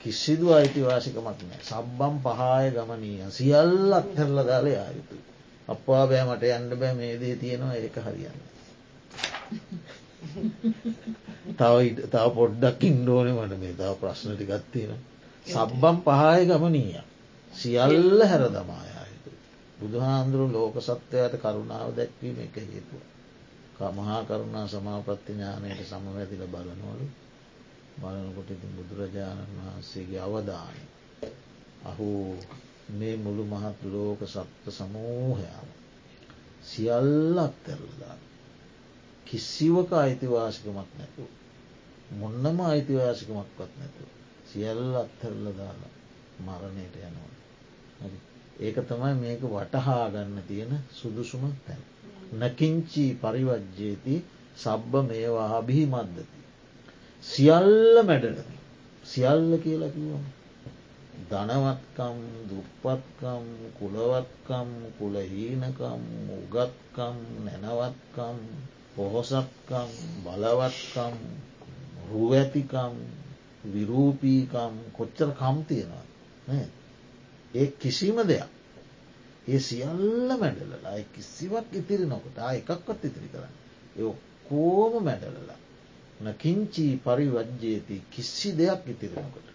කිසිදු අයිතිවාසිකමක් නෑ සබ්බම් පහාය ගමනීය සියල්ල අත්හැරල දාලේ ආයුතු අපවා බෑ මට යන්න බෑ මේ දේ තියෙනවා. ඒක හරියන්න තව තව පොඩ්ඩක් ඉන්ඩෝන මට මේ තව ප්‍රශ්නටි ගත්තියෙන සබ්බම් පහාය ගමනීය සියල්ල හැර දමායායුතු බුදුහාන්දුරු ලෝක සත්වයට කරුණාව දැක්වීම එක හේතුව මහා කරුණා සමාපත්ති ඥානයට සමවැදිල බලනොලු බලනකොට ඉතින් බුදුරජාණන් වහන්සේගේ අවධානය. අහු මේ මුළු මහත් ලෝක සත්ව සමූහයාම සියල්ලක් තැරලදා කිසිවක අයිතිවාසිකමක් නැතු මොන්නම අයිතිවාසිකමක්වත් නැතු සියල්ල අත්තරල දාලා මරණයට යනවා. ඒක තමයි මේක වටහා ගන්න තියෙන සුදුසුම තැන්. නකින්චී පරිවජ්ජේති සබ්බ මේවා අභිහි මද්දති සියල්ල මැඩලමි සියල්ල කියලා කිවම ධනවත්කම් දුප්පත්කම් කුලවත්කම් කුලහීනකම් උගත්කම් නැනවත්කම් පොහොසත්කම් බලවත්කම් රුවඇතිකම් විරූපීකම් කොච්චර කම් තියෙනවා ඒ කිසිම දෙයක් ඒ සියල්ල මැඩලලා කිසිවක් ඉතිරි නොකොට එකක්වත් ඉතිරි කරන්න ඒ ඔක්කෝම මැඩලලා නකින්චී පරිවජ්ජයති කිසි දෙයක් ඉතිරෙනකොට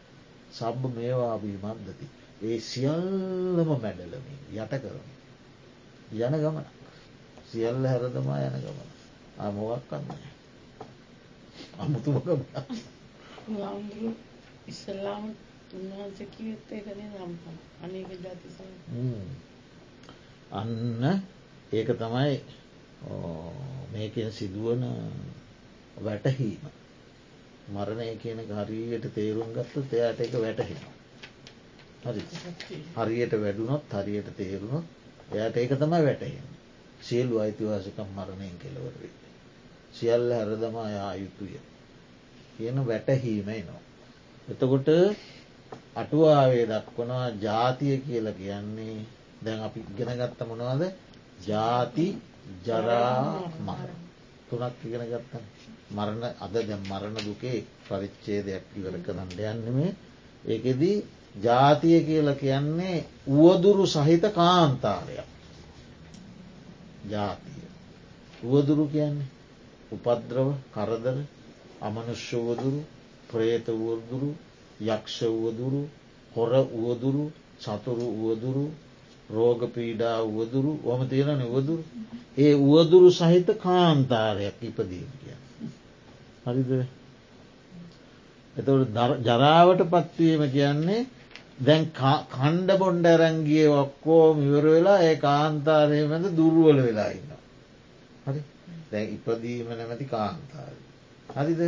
සබ්බ මේවාබී මන්දති ඒ සියල්ලම මැඩලමින් යට කරමින් යන ගමන සියල්ල හැරදමා යන ගමන අමොවක් කන්න අමුතුම ගමන ඉස්සල්ලාම උන්වහන්සේ කිව්වෙත් ඒකනේ නම් අනේක ජාති අන්න ඒක තමයි මේකෙන් සිදුවන වැටහීම මරණය කියන හරියට තේරුම් ගත්ත එයාට එක වැටහෙනවා. හරි හරියට වැඩුණොත් හරියට තේරුණොත් එයාට ඒක තමයි වැටහෙන. සියලු අයිතිවාසකම් මරණයෙන් කෙලවරේ. සියල්ල හැරදමා යා යුතුය. කියන වැටහීමයි නො. එතකොට අටුවාවේ දක්වනවා ජාතිය කියල කියන්නේ දැන් අපි ගෙනගත්ත මොනවාද? ජාති ජරා මර තුනක් ඉගෙන ගත්තන මරණ අද දැ මරණ දුකේ පරිච්චේදයක් ඉවර කරන්න යන්නමේ ඒකෙදී ජාතිය කියල කියන්නේ උවදුරු සහිත කාන්තාරයක්. ජාතිය. උවදුරු කියන්නේ උපද්‍රව කරදර අමනුෂ්‍ය වදුරු ප්‍රේත වුවදුරු යක්ෂ වුවදුරු හොර වුවදුරු සතුරු වුවදුරු රෝග පීඩා වුවදුරු වම තියෙන වදුරු ඒ වුවදුරු සහිත කාන්තාරයක් ඉපදීම කිය. හරිද එතට ජරාවට පත්වීම කියන්නේ දැන් කණ්ඩ බොන්්ඩ ඇරංගිය ඔක්කෝ මිවර වෙලා ඒ කාන්තාරය මැද දුර්ුවල වෙලා ඉන්න. හරි දැ ඉපදීම නැමැති කාන්තාර. හරිද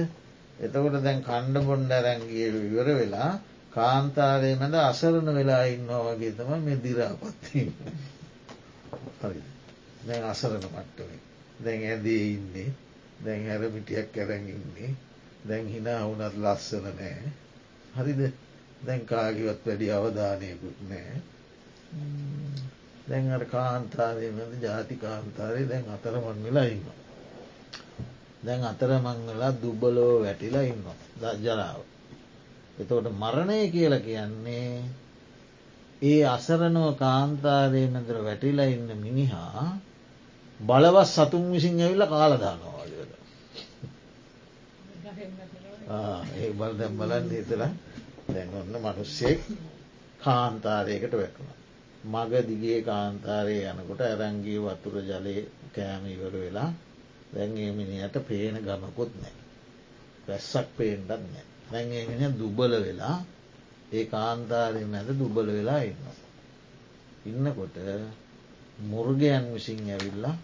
එතකොට දැන් කණ්ඩ බොන්්ඩ ඇරැංගිය ඉවර වෙලා කාන්තාරය මැද අසරණ වෙලා ඉන්නවා වගේ තම මේ දිරාපත්වීම. හරි දැන් අසරණ මට්ටමේ. දැන් ඇදේ ඉන්නේ. දැන් හැරමිටියක් කැරැන් ඉන්නේ. දැන් හිනා වුනත් ලස්සන නෑ. හරිද? දැන් කාගිවත් වැඩි අවධානයකුත් නෑ. දැන් අර කාන්තාරය මැද ජාති කාන්තාරය දැන් අතරමන් වෙලා ඉන්න. දැන් අතරමං වෙලා දුබලෝ වැටිලා ඉන්න ජරාව. එතකොට මරණය කියල කියන්නේ ඒ අසරනව කාන්තාරය මැදර වැටිලා ඉන්න මිනිහා බලවත් සතුන් විසින් ඇවිල්ල කාලදානවාලට ඒ බල දැම් බලන්න හිතර දැන් ඔන්න මනුස්සෙක් කාන්තාරයකට වැටුණ. මග දිගේ කාන්තාරය යනකොට ඇරංගී වතුර ජලය කෑම ඉවර වෙලා දැන්ගේ මිනිට පේන ගමකුත් නෑ. පැස්සක් පේන්ටත් නෑ. දැන්ගේ මිනි දුබල වෙලා ඒ කාන්තාරය මැද දුබල වෙලා ඉන්න. ඉන්නකොට මුර්ගයන් විසින් ඇවිල්ලා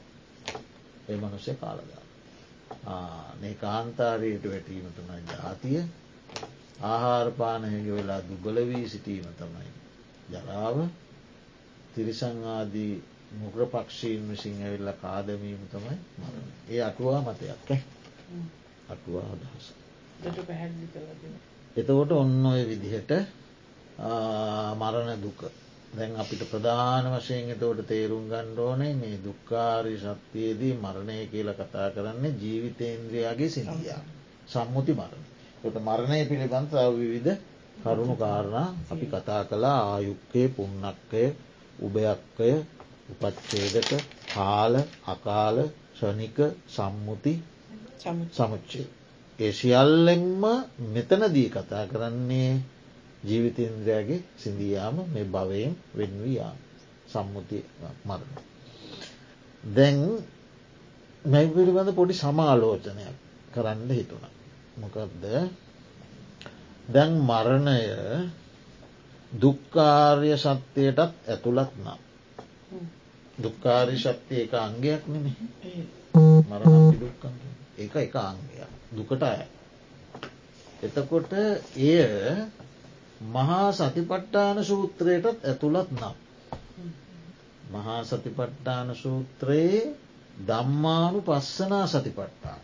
ඒ මනුෂ්‍ය කාලදා. මේ කාන්තාරයට වැටීම තමයි ජාතිය ආහාරපානයක වෙලා දුබල වී සිටීම තමයි. ජරාව තිරිසංආදී මුග්‍ර පක්ෂීන් විසින් ඇවිල්ල කාදමීම තමයි මරණ. ඒ අටුවා මතයක් අටුවා අදහස. එතකොට ඔන්න ඔය විදිහට මරණ දුක. දැන් අපිට ප්‍රධාන වශයෙන් එතවට තේරුම් ගණ්ඩෝනේ මේ දුක්කාරි ශක්තියේදී මරණය කියල කතා කරන්නේ ජීවිතේන්ද්‍රයාගේ සිහියා. සම්මුති. මරණ. ට මරණය පිළිබඳ විවිධ කරුණු කාරණා අපි කතා කලා ආයුක්කය පුන්නක්කය උභයක්කය උපච්චේදක කාල අකාල ෂනික සම්මුති සමුච්චය. ඒ සියල්ලෙන්ම මෙතනදී කතා කරන්නේ ජීවිතේන්ද්‍රයාගේ සිින්දියාම මේ භවයෙන් වෙන්වයා සම්මුති මරණ. දැන් මැයි පිළිබඳ පොඩි සමාලෝචනයක් කරන්න හිතුන. මොකක්ද දැන් මරණය දුක්කාර්ය සත්‍යයටත් ඇතුළත් නම්. දුක්කාරි ශක්තිය එක අංගයක් නෙමේ මරණ දුක්ක ඒක එක අංගයක් දුකට අය. එතකොට එය මහා සතිපට්ටාන සූත්‍රයටත් ඇතුළත් නම්. මහා සතිපට්ටාන සූත්‍රයේ දම්මානු පස්සනා සතිපට්ටාන.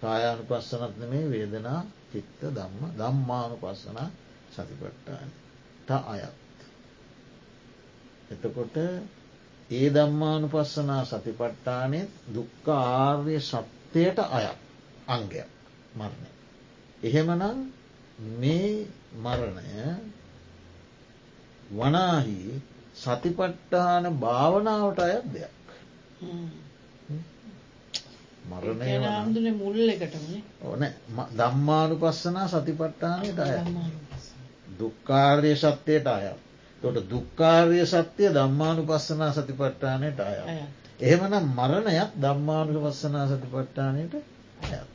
කායානු පස්සනත් මේ වේදනා චිත්ත දම්ම දම්මානු පස්සනා සතිපට්ටාන ත අයත්. එතකොට ඒ දම්මානු පස්සනා සතිපට්ටානය දුක්ක ආර්ය සත්‍යයට අයත් අංගයක් මරණය. එහෙමනම් මේ මරණය වනාහි සතිපට්ටාන භාවනාවට අයත් දෙයක්. මරණය මුල් එකටම ඕන දම්මානු පස්සනා සතිපට්ටානයට අය දුක්කාර්ය සත්‍යයට අයත්. තොට දුක්කාර්ය සත්‍යය දම්මානු පස්සනා සතිපට්ටානයට අය. එහෙමනම් මරණයක් දම්මානු පස්සනා සතිපට්ටානයට අයත්.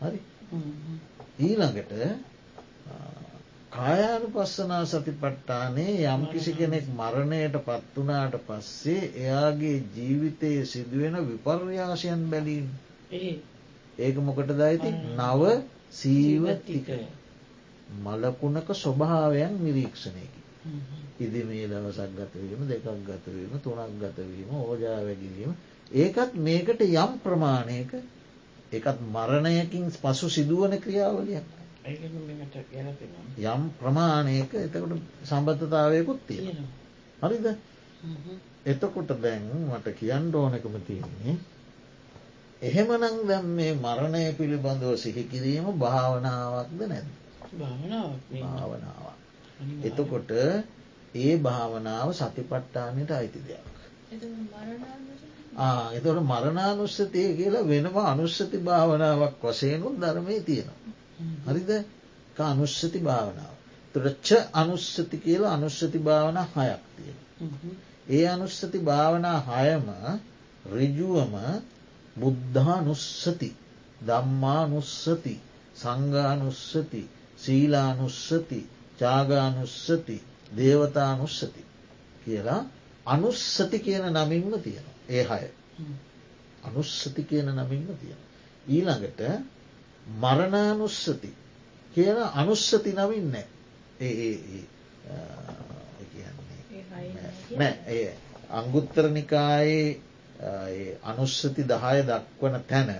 හරි. ඊළඟට කායානු පස්සනා සතිපට්ටානේ යම් කිසි කෙනෙක් මරණයට පත්වනාට පස්සේ එයාගේ ජීවිතයේ සිදුවෙන විපර්යාශයන් බැලීම. ඒක මොකට දයිති නව සීවතිකය මලකුණක ස්වභාවයන් නිරීක්ෂණයකි. ඉදි මේ දවසක් ගතවීම දෙකක් ගතවීම තුනක් ගතවීම ඕජා වැගිලීම ඒකත් මේකට යම් ප්‍රමාණයක එකත් මරණයකින් පසු සිදුවන ක්‍රියාවලියක්. යම් ප්‍රමාණයක එතකොට සම්බද්ධතාවයකුත් තියෙන. හරිද? එතකොට දැන් මට කියන්න ඕනකම තියන්නේ එහෙමනං දැම් මේ මරණය පිළිබඳව සිහිකිරීම භාවනාවක්ද නැද භාවනාවක් එතකොට ඒ භාවනාව සතිපට්ටානයට අයිති දෙයක් එතොට මරණානුස්සතිය කියලා වෙනම අනුස්සති භාවනාවක් වශයනුත් ධර්මය තියෙනවා. හරිද අනුස්සති භාවනාව. තුරච්ච අනුස්සති කියලා අනුස්සති භාවන හයක් තියෙන. ඒ අනුස්සති භාවනා හයම රිජුවම බුද්ධානුස්සති දම්මානුස්සති සංගානුස්සති සීලානුස්සති ජාගානුස්සති දේවතානුස්සති කියලා අනුස්සති කියන නමින්ම තියෙනවා. ඒ හය අනුස්සති කියන නමින්ම තියෙන. ඊළඟට මරණානුස්සති කියන අනුස්සති නමින්න ඒ අංගුත්තරනිකායේ අනුස්සති දහය දක්වන තැන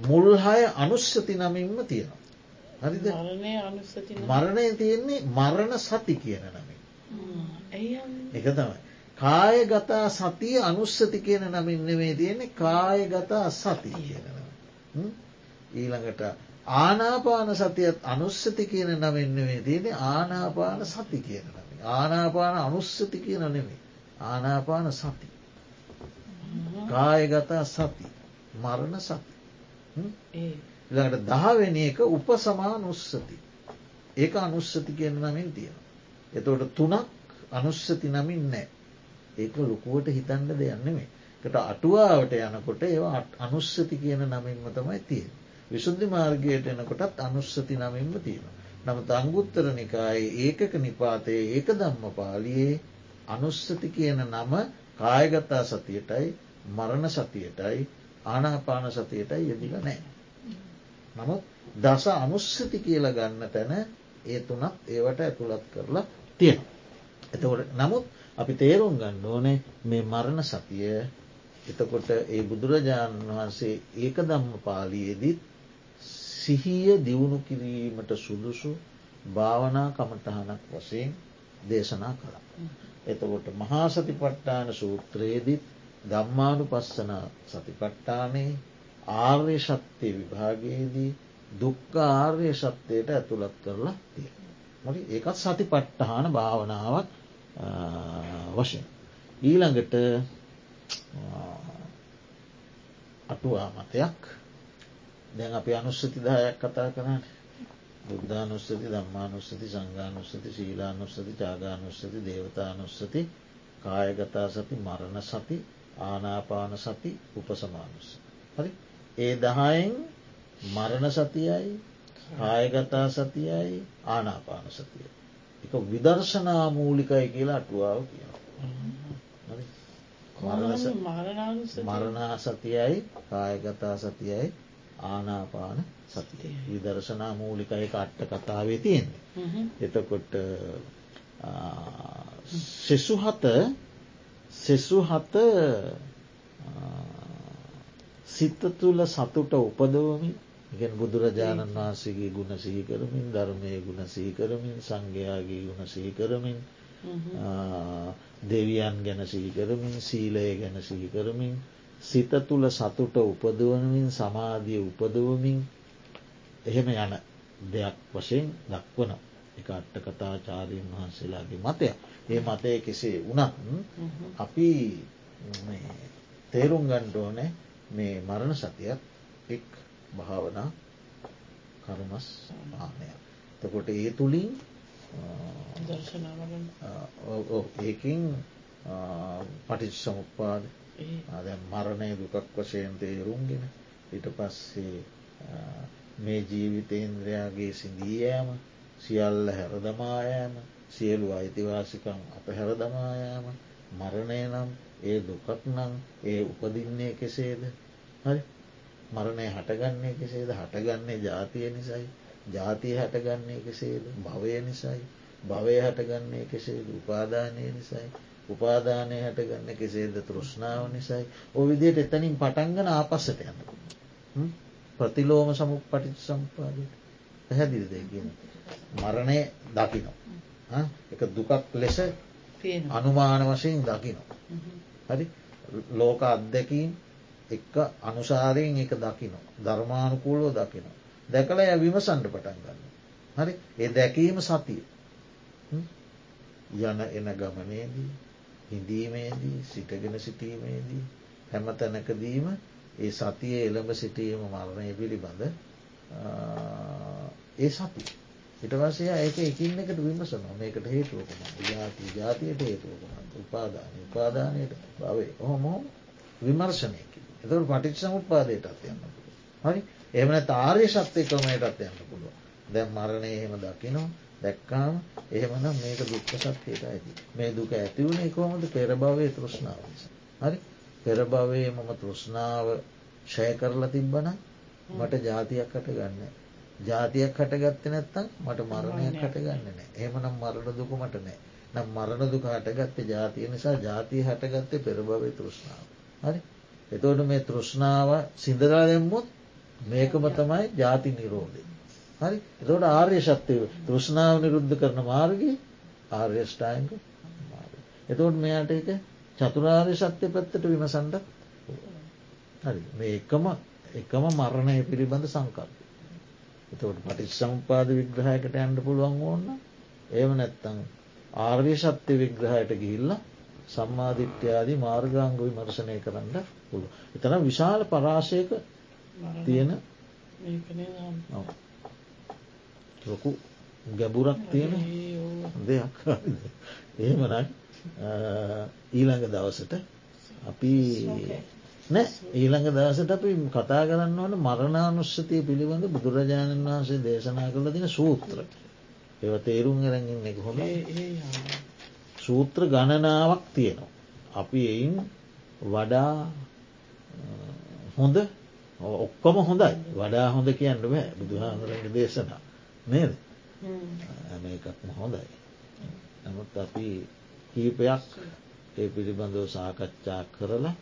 මුල්හය අනුස්සති නමින්ම තියෙනවා. හරිද මරණය තියෙන්නේ මරණ සති කියන නමින්. එක තමයි. කායගතා සතිය අනුස්සති කියන නමින් නෙවේ තියෙන්නේ කායගතා සති කියන ඊළඟට ආනාපාන සතියත් අනුස්සති කියන නමින් නෙවේ තියෙන ආනාපාන සති කියන නම ආනාපාන අනුස්සති කියන නෙමේ ආනාපාන සති. කායගතා සති. මරණ සති. ළඟට දහවෙනි එක උපසමානුස්සති. ඒක අනුස්සති කියන නමින් තියෙන. එතවට තුනක් අනුස්සති නමින් නෑ ඒක ලොකුවට හිතන්න දෙයන්නෙමේ කට අටුවාවට යනකොට ඒවා අනුස්සති කියන නමින්ම තමයි තියෙන. විසුද්ධි මාර්ගයට එනකොටත් අනුස්සති නමින්ම තියෙන. නමුත් අංගුත්තර නිකායේ ඒකක නිපාතයේ ඒක දම්ම පාලියේ අනුස්සති කියන නම කායගතා සතියටයි මරණ සතියටයි ආනාපාන සතියටයි යෙදිල නෑ. නමුත් දස අනුස්සති කියල ගන්න තැන ඒ තුනත් ඒවට ඇතුළත් කරලා තියෙන. එතකොට නමුත් අපි තේරුම් ගන්න ඕනේ මේ මරණ සතිය එතකොට ඒ බුදුරජාණන් වහන්සේ ඒක දම්ම පාලියේදීත් සිහිය දියුණු කිරීමට සුදුසු භාවනා කමටහනක් වශයෙන් දේශනා කළ. එතකොට මහා සතිපට්ටාන සූත්‍රයේදීත් ගම්මානු පස්සන සතිපට්ටානේ ආර්ය ශක්තිය විභාගයේදී දුක්ක ආර්ය ශක්තයට ඇතුළත් කරලා තිය. මට ඒකත් සති පට්ටහන භාවනාවක් වශයෙන්. ඊළඟට අටුවා මතයක් දැන් අපි අනුස්සති දායක් කතා කරන්න බුද්ධානුස්සති දම්මානුස්සති සංගානුස්සති ශීලානුස්සති ජාගානුස්සති දේවතානුස්සති කායගතා සති මරණ සති ආනාපාන සති උපසමානුස්ස. හරි ඒ දහයෙන් මරණ සතියයි කායගතා සතියයි ආනාපාන සතිය. එක විදර්ශනා මූලිකයි කියලා අටුවාව කියන. මරණා සතියයි කායගතා සතියයි ආනාපාන සතිය විදර්ශනා මූලිකයි අට්ට කතාවේ තියෙන්නේ. එතකොට සෙසුහත සෙසුහත සිත තුළ සතුට උපදවමින් ඉගෙන් බුදුරජාණන් වහන්සේගේ ගුණ සිහිකරමින් ධර්මය ගුණ සිහිකරමින් සංඝයාගේ ගුණ සිහිකරමින් දෙවියන් ගැන සිහිකරමින් සීලය ගැන සිහිකරමින් සිත තුළ සතුට උපදවනමින් සමාධිය උපදවමින් එහෙම යන දෙයක් වශයෙන් දක්වන එක අට්ට කතාචාරීන් වහන්සේලාගේ මතය ඒ මතය කෙසේ වනත් අපි තේරුම් ගණ්ඩෝනෑ මේ මරණ සතියත් එක් භාවනා කර්මස් ආනය. තකොට ඒ තුළින් ඒකින් පටිච් සමුපාද අද මරණය දුකක් වශයෙන් තේරුම්ගෙන ඊට පස්සේ මේ ජීවිතේන්ද්‍රයාගේ සිඳීයෑම සියල්ල හැරදමායෑම සියලු අයිතිවාසිකම් අප හැරදමායෑම මරණය නම් ඒ දුකක් නම් ඒ උපදින්නේ කෙසේද? හරි මරණය හටගන්නේ කෙසේද? හටගන්නේ ජාතිය නිසයි. ජාතිය හටගන්නේ කෙසේද? භවය නිසයි. භවය හටගන්නේ කෙසේද? උපාදානය නිසයි. උපාදානය හටගන්න කෙසේද? තෘෂ්ණාව නිසයි. ඔ විදියට එතනින් පටන්ගන ආපස්සට යන්න ප්‍රතිලෝම සමුක් පටිච සම්පාදයට පැහැදිලි දෙගෙන මරණය දකිනවා. එක දුකක් ලෙස අනුමාන වශයෙන් දකිනවා. හරි? ලෝක අත්දැකීම් එක්ක අනුසාරයෙන් එක දකිනවා. ධර්මානුකූලෝ දකිනවා. දැකල ය විමසන්ඩ පටන් ගන්න හරි? ඒ දැකීම සතිය. යන එන ගමනේදී හිඳීමේදී සිටගෙන සිටීමේදී හැම තැනකදීම ඒ සතිය එළඹ සිටීම මරණය පිළිබඳ ඒ සති ඉට වසය ඒක එකින් එකට විමසනවා. මේකට හේතුවකම ජාති ජාතියට හේතුවකම උපාදානය උපාදානයට. බවේ ඔහොමොම විමර්ශනයකි එතකට පටිච් සමුත්පාදයටත් යන්න හරි? එමන තාර්ය ශක්තය ක්‍රමයටත් යන්න පුළුව දැම් මරණය එහෙම දකිනවා දැක්කාම එහෙමනම් මේක දුක්ක සත්‍යයට ඇති මේ දුක ඇතිවුණේ කොමද පෙරභවය තෘෂ්ණාව හරි? පෙරභවයේ මම තෘෂ්ණාව ෂය කරලා තිබ්බන මට ජාතියක් කට ගන්න ජාතියක් හටගත්ත නැත්තම් මට මරණයක් හටගන්න නෑ එහමනම් මරණ දුක මට නෑ නම් මරණ දුක හටගත්ත ජාතිය නිසා ජාතිය හටගත්තේ පෙරභවය තෘෂ්ණාව. හරි? එතෝට මේ තෘෂ්ණාව සිින්දරා දෙම්මුත් මේකම තමයි ජාති නිරෝධය. හරි? එතොට ආර්ය ශක්තිව තෘෂ්ණාව නිරුද්ධ කරන මාර්ගී ආර්යෂ්ඨායක එතෝට මෙයාට එක චතුරාර්ය ශක්තිය පැත්තට විමසන්ඩ හරි. මේ එකම එකම මරණය පිළිබඳ සංකල්ප එතවට පටිස් සම්පාද විග්‍රහයකට ඇන්ඩ පුළුවන් ඕන්න ඒම නැත්තං ආර්ය ශත්‍ය විග්‍රහයට ගිහිල්ල සම්මාධිත්‍යයාදී මාර්ගාංග විමර්ශනය කරන්න පුළුව. එතන විශාල පරාශයක තියෙන ලොකු ගැබුරක් තියෙන දෙයක්. එහෙමනයි ඊළඟ දවසට අපි නෑ ඊළඟ දවසට අපි කතා කරන්න ඕන මරණානුස්සතිය පිළිබඳ බුදුරජාණන් වහන්සේ දේශනා කළ තින සූත්‍ර. ඒව තේරුම් එරගන්න එක හොඳ සූත්‍ර ගණනාවක් තියෙනවා. අපි එයින් වඩා හොඳ ඔක්කොම හොඳයි. වඩා හොඳ කියන්න බෑ. බුදුහාමරගේ දේශනා. නේද? හැම. එකක්ම හොඳයි. නමුත් අපි කීපයක් ඒ පිළිබඳව සාකච්ඡා කරලා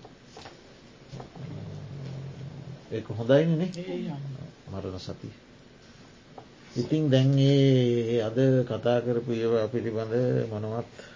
ඒක හොඳයිනේ මරණ සති. ඉතිං දැන්ගේ අද කතා කරපු ඒවා පිළිබඳ මොනවත්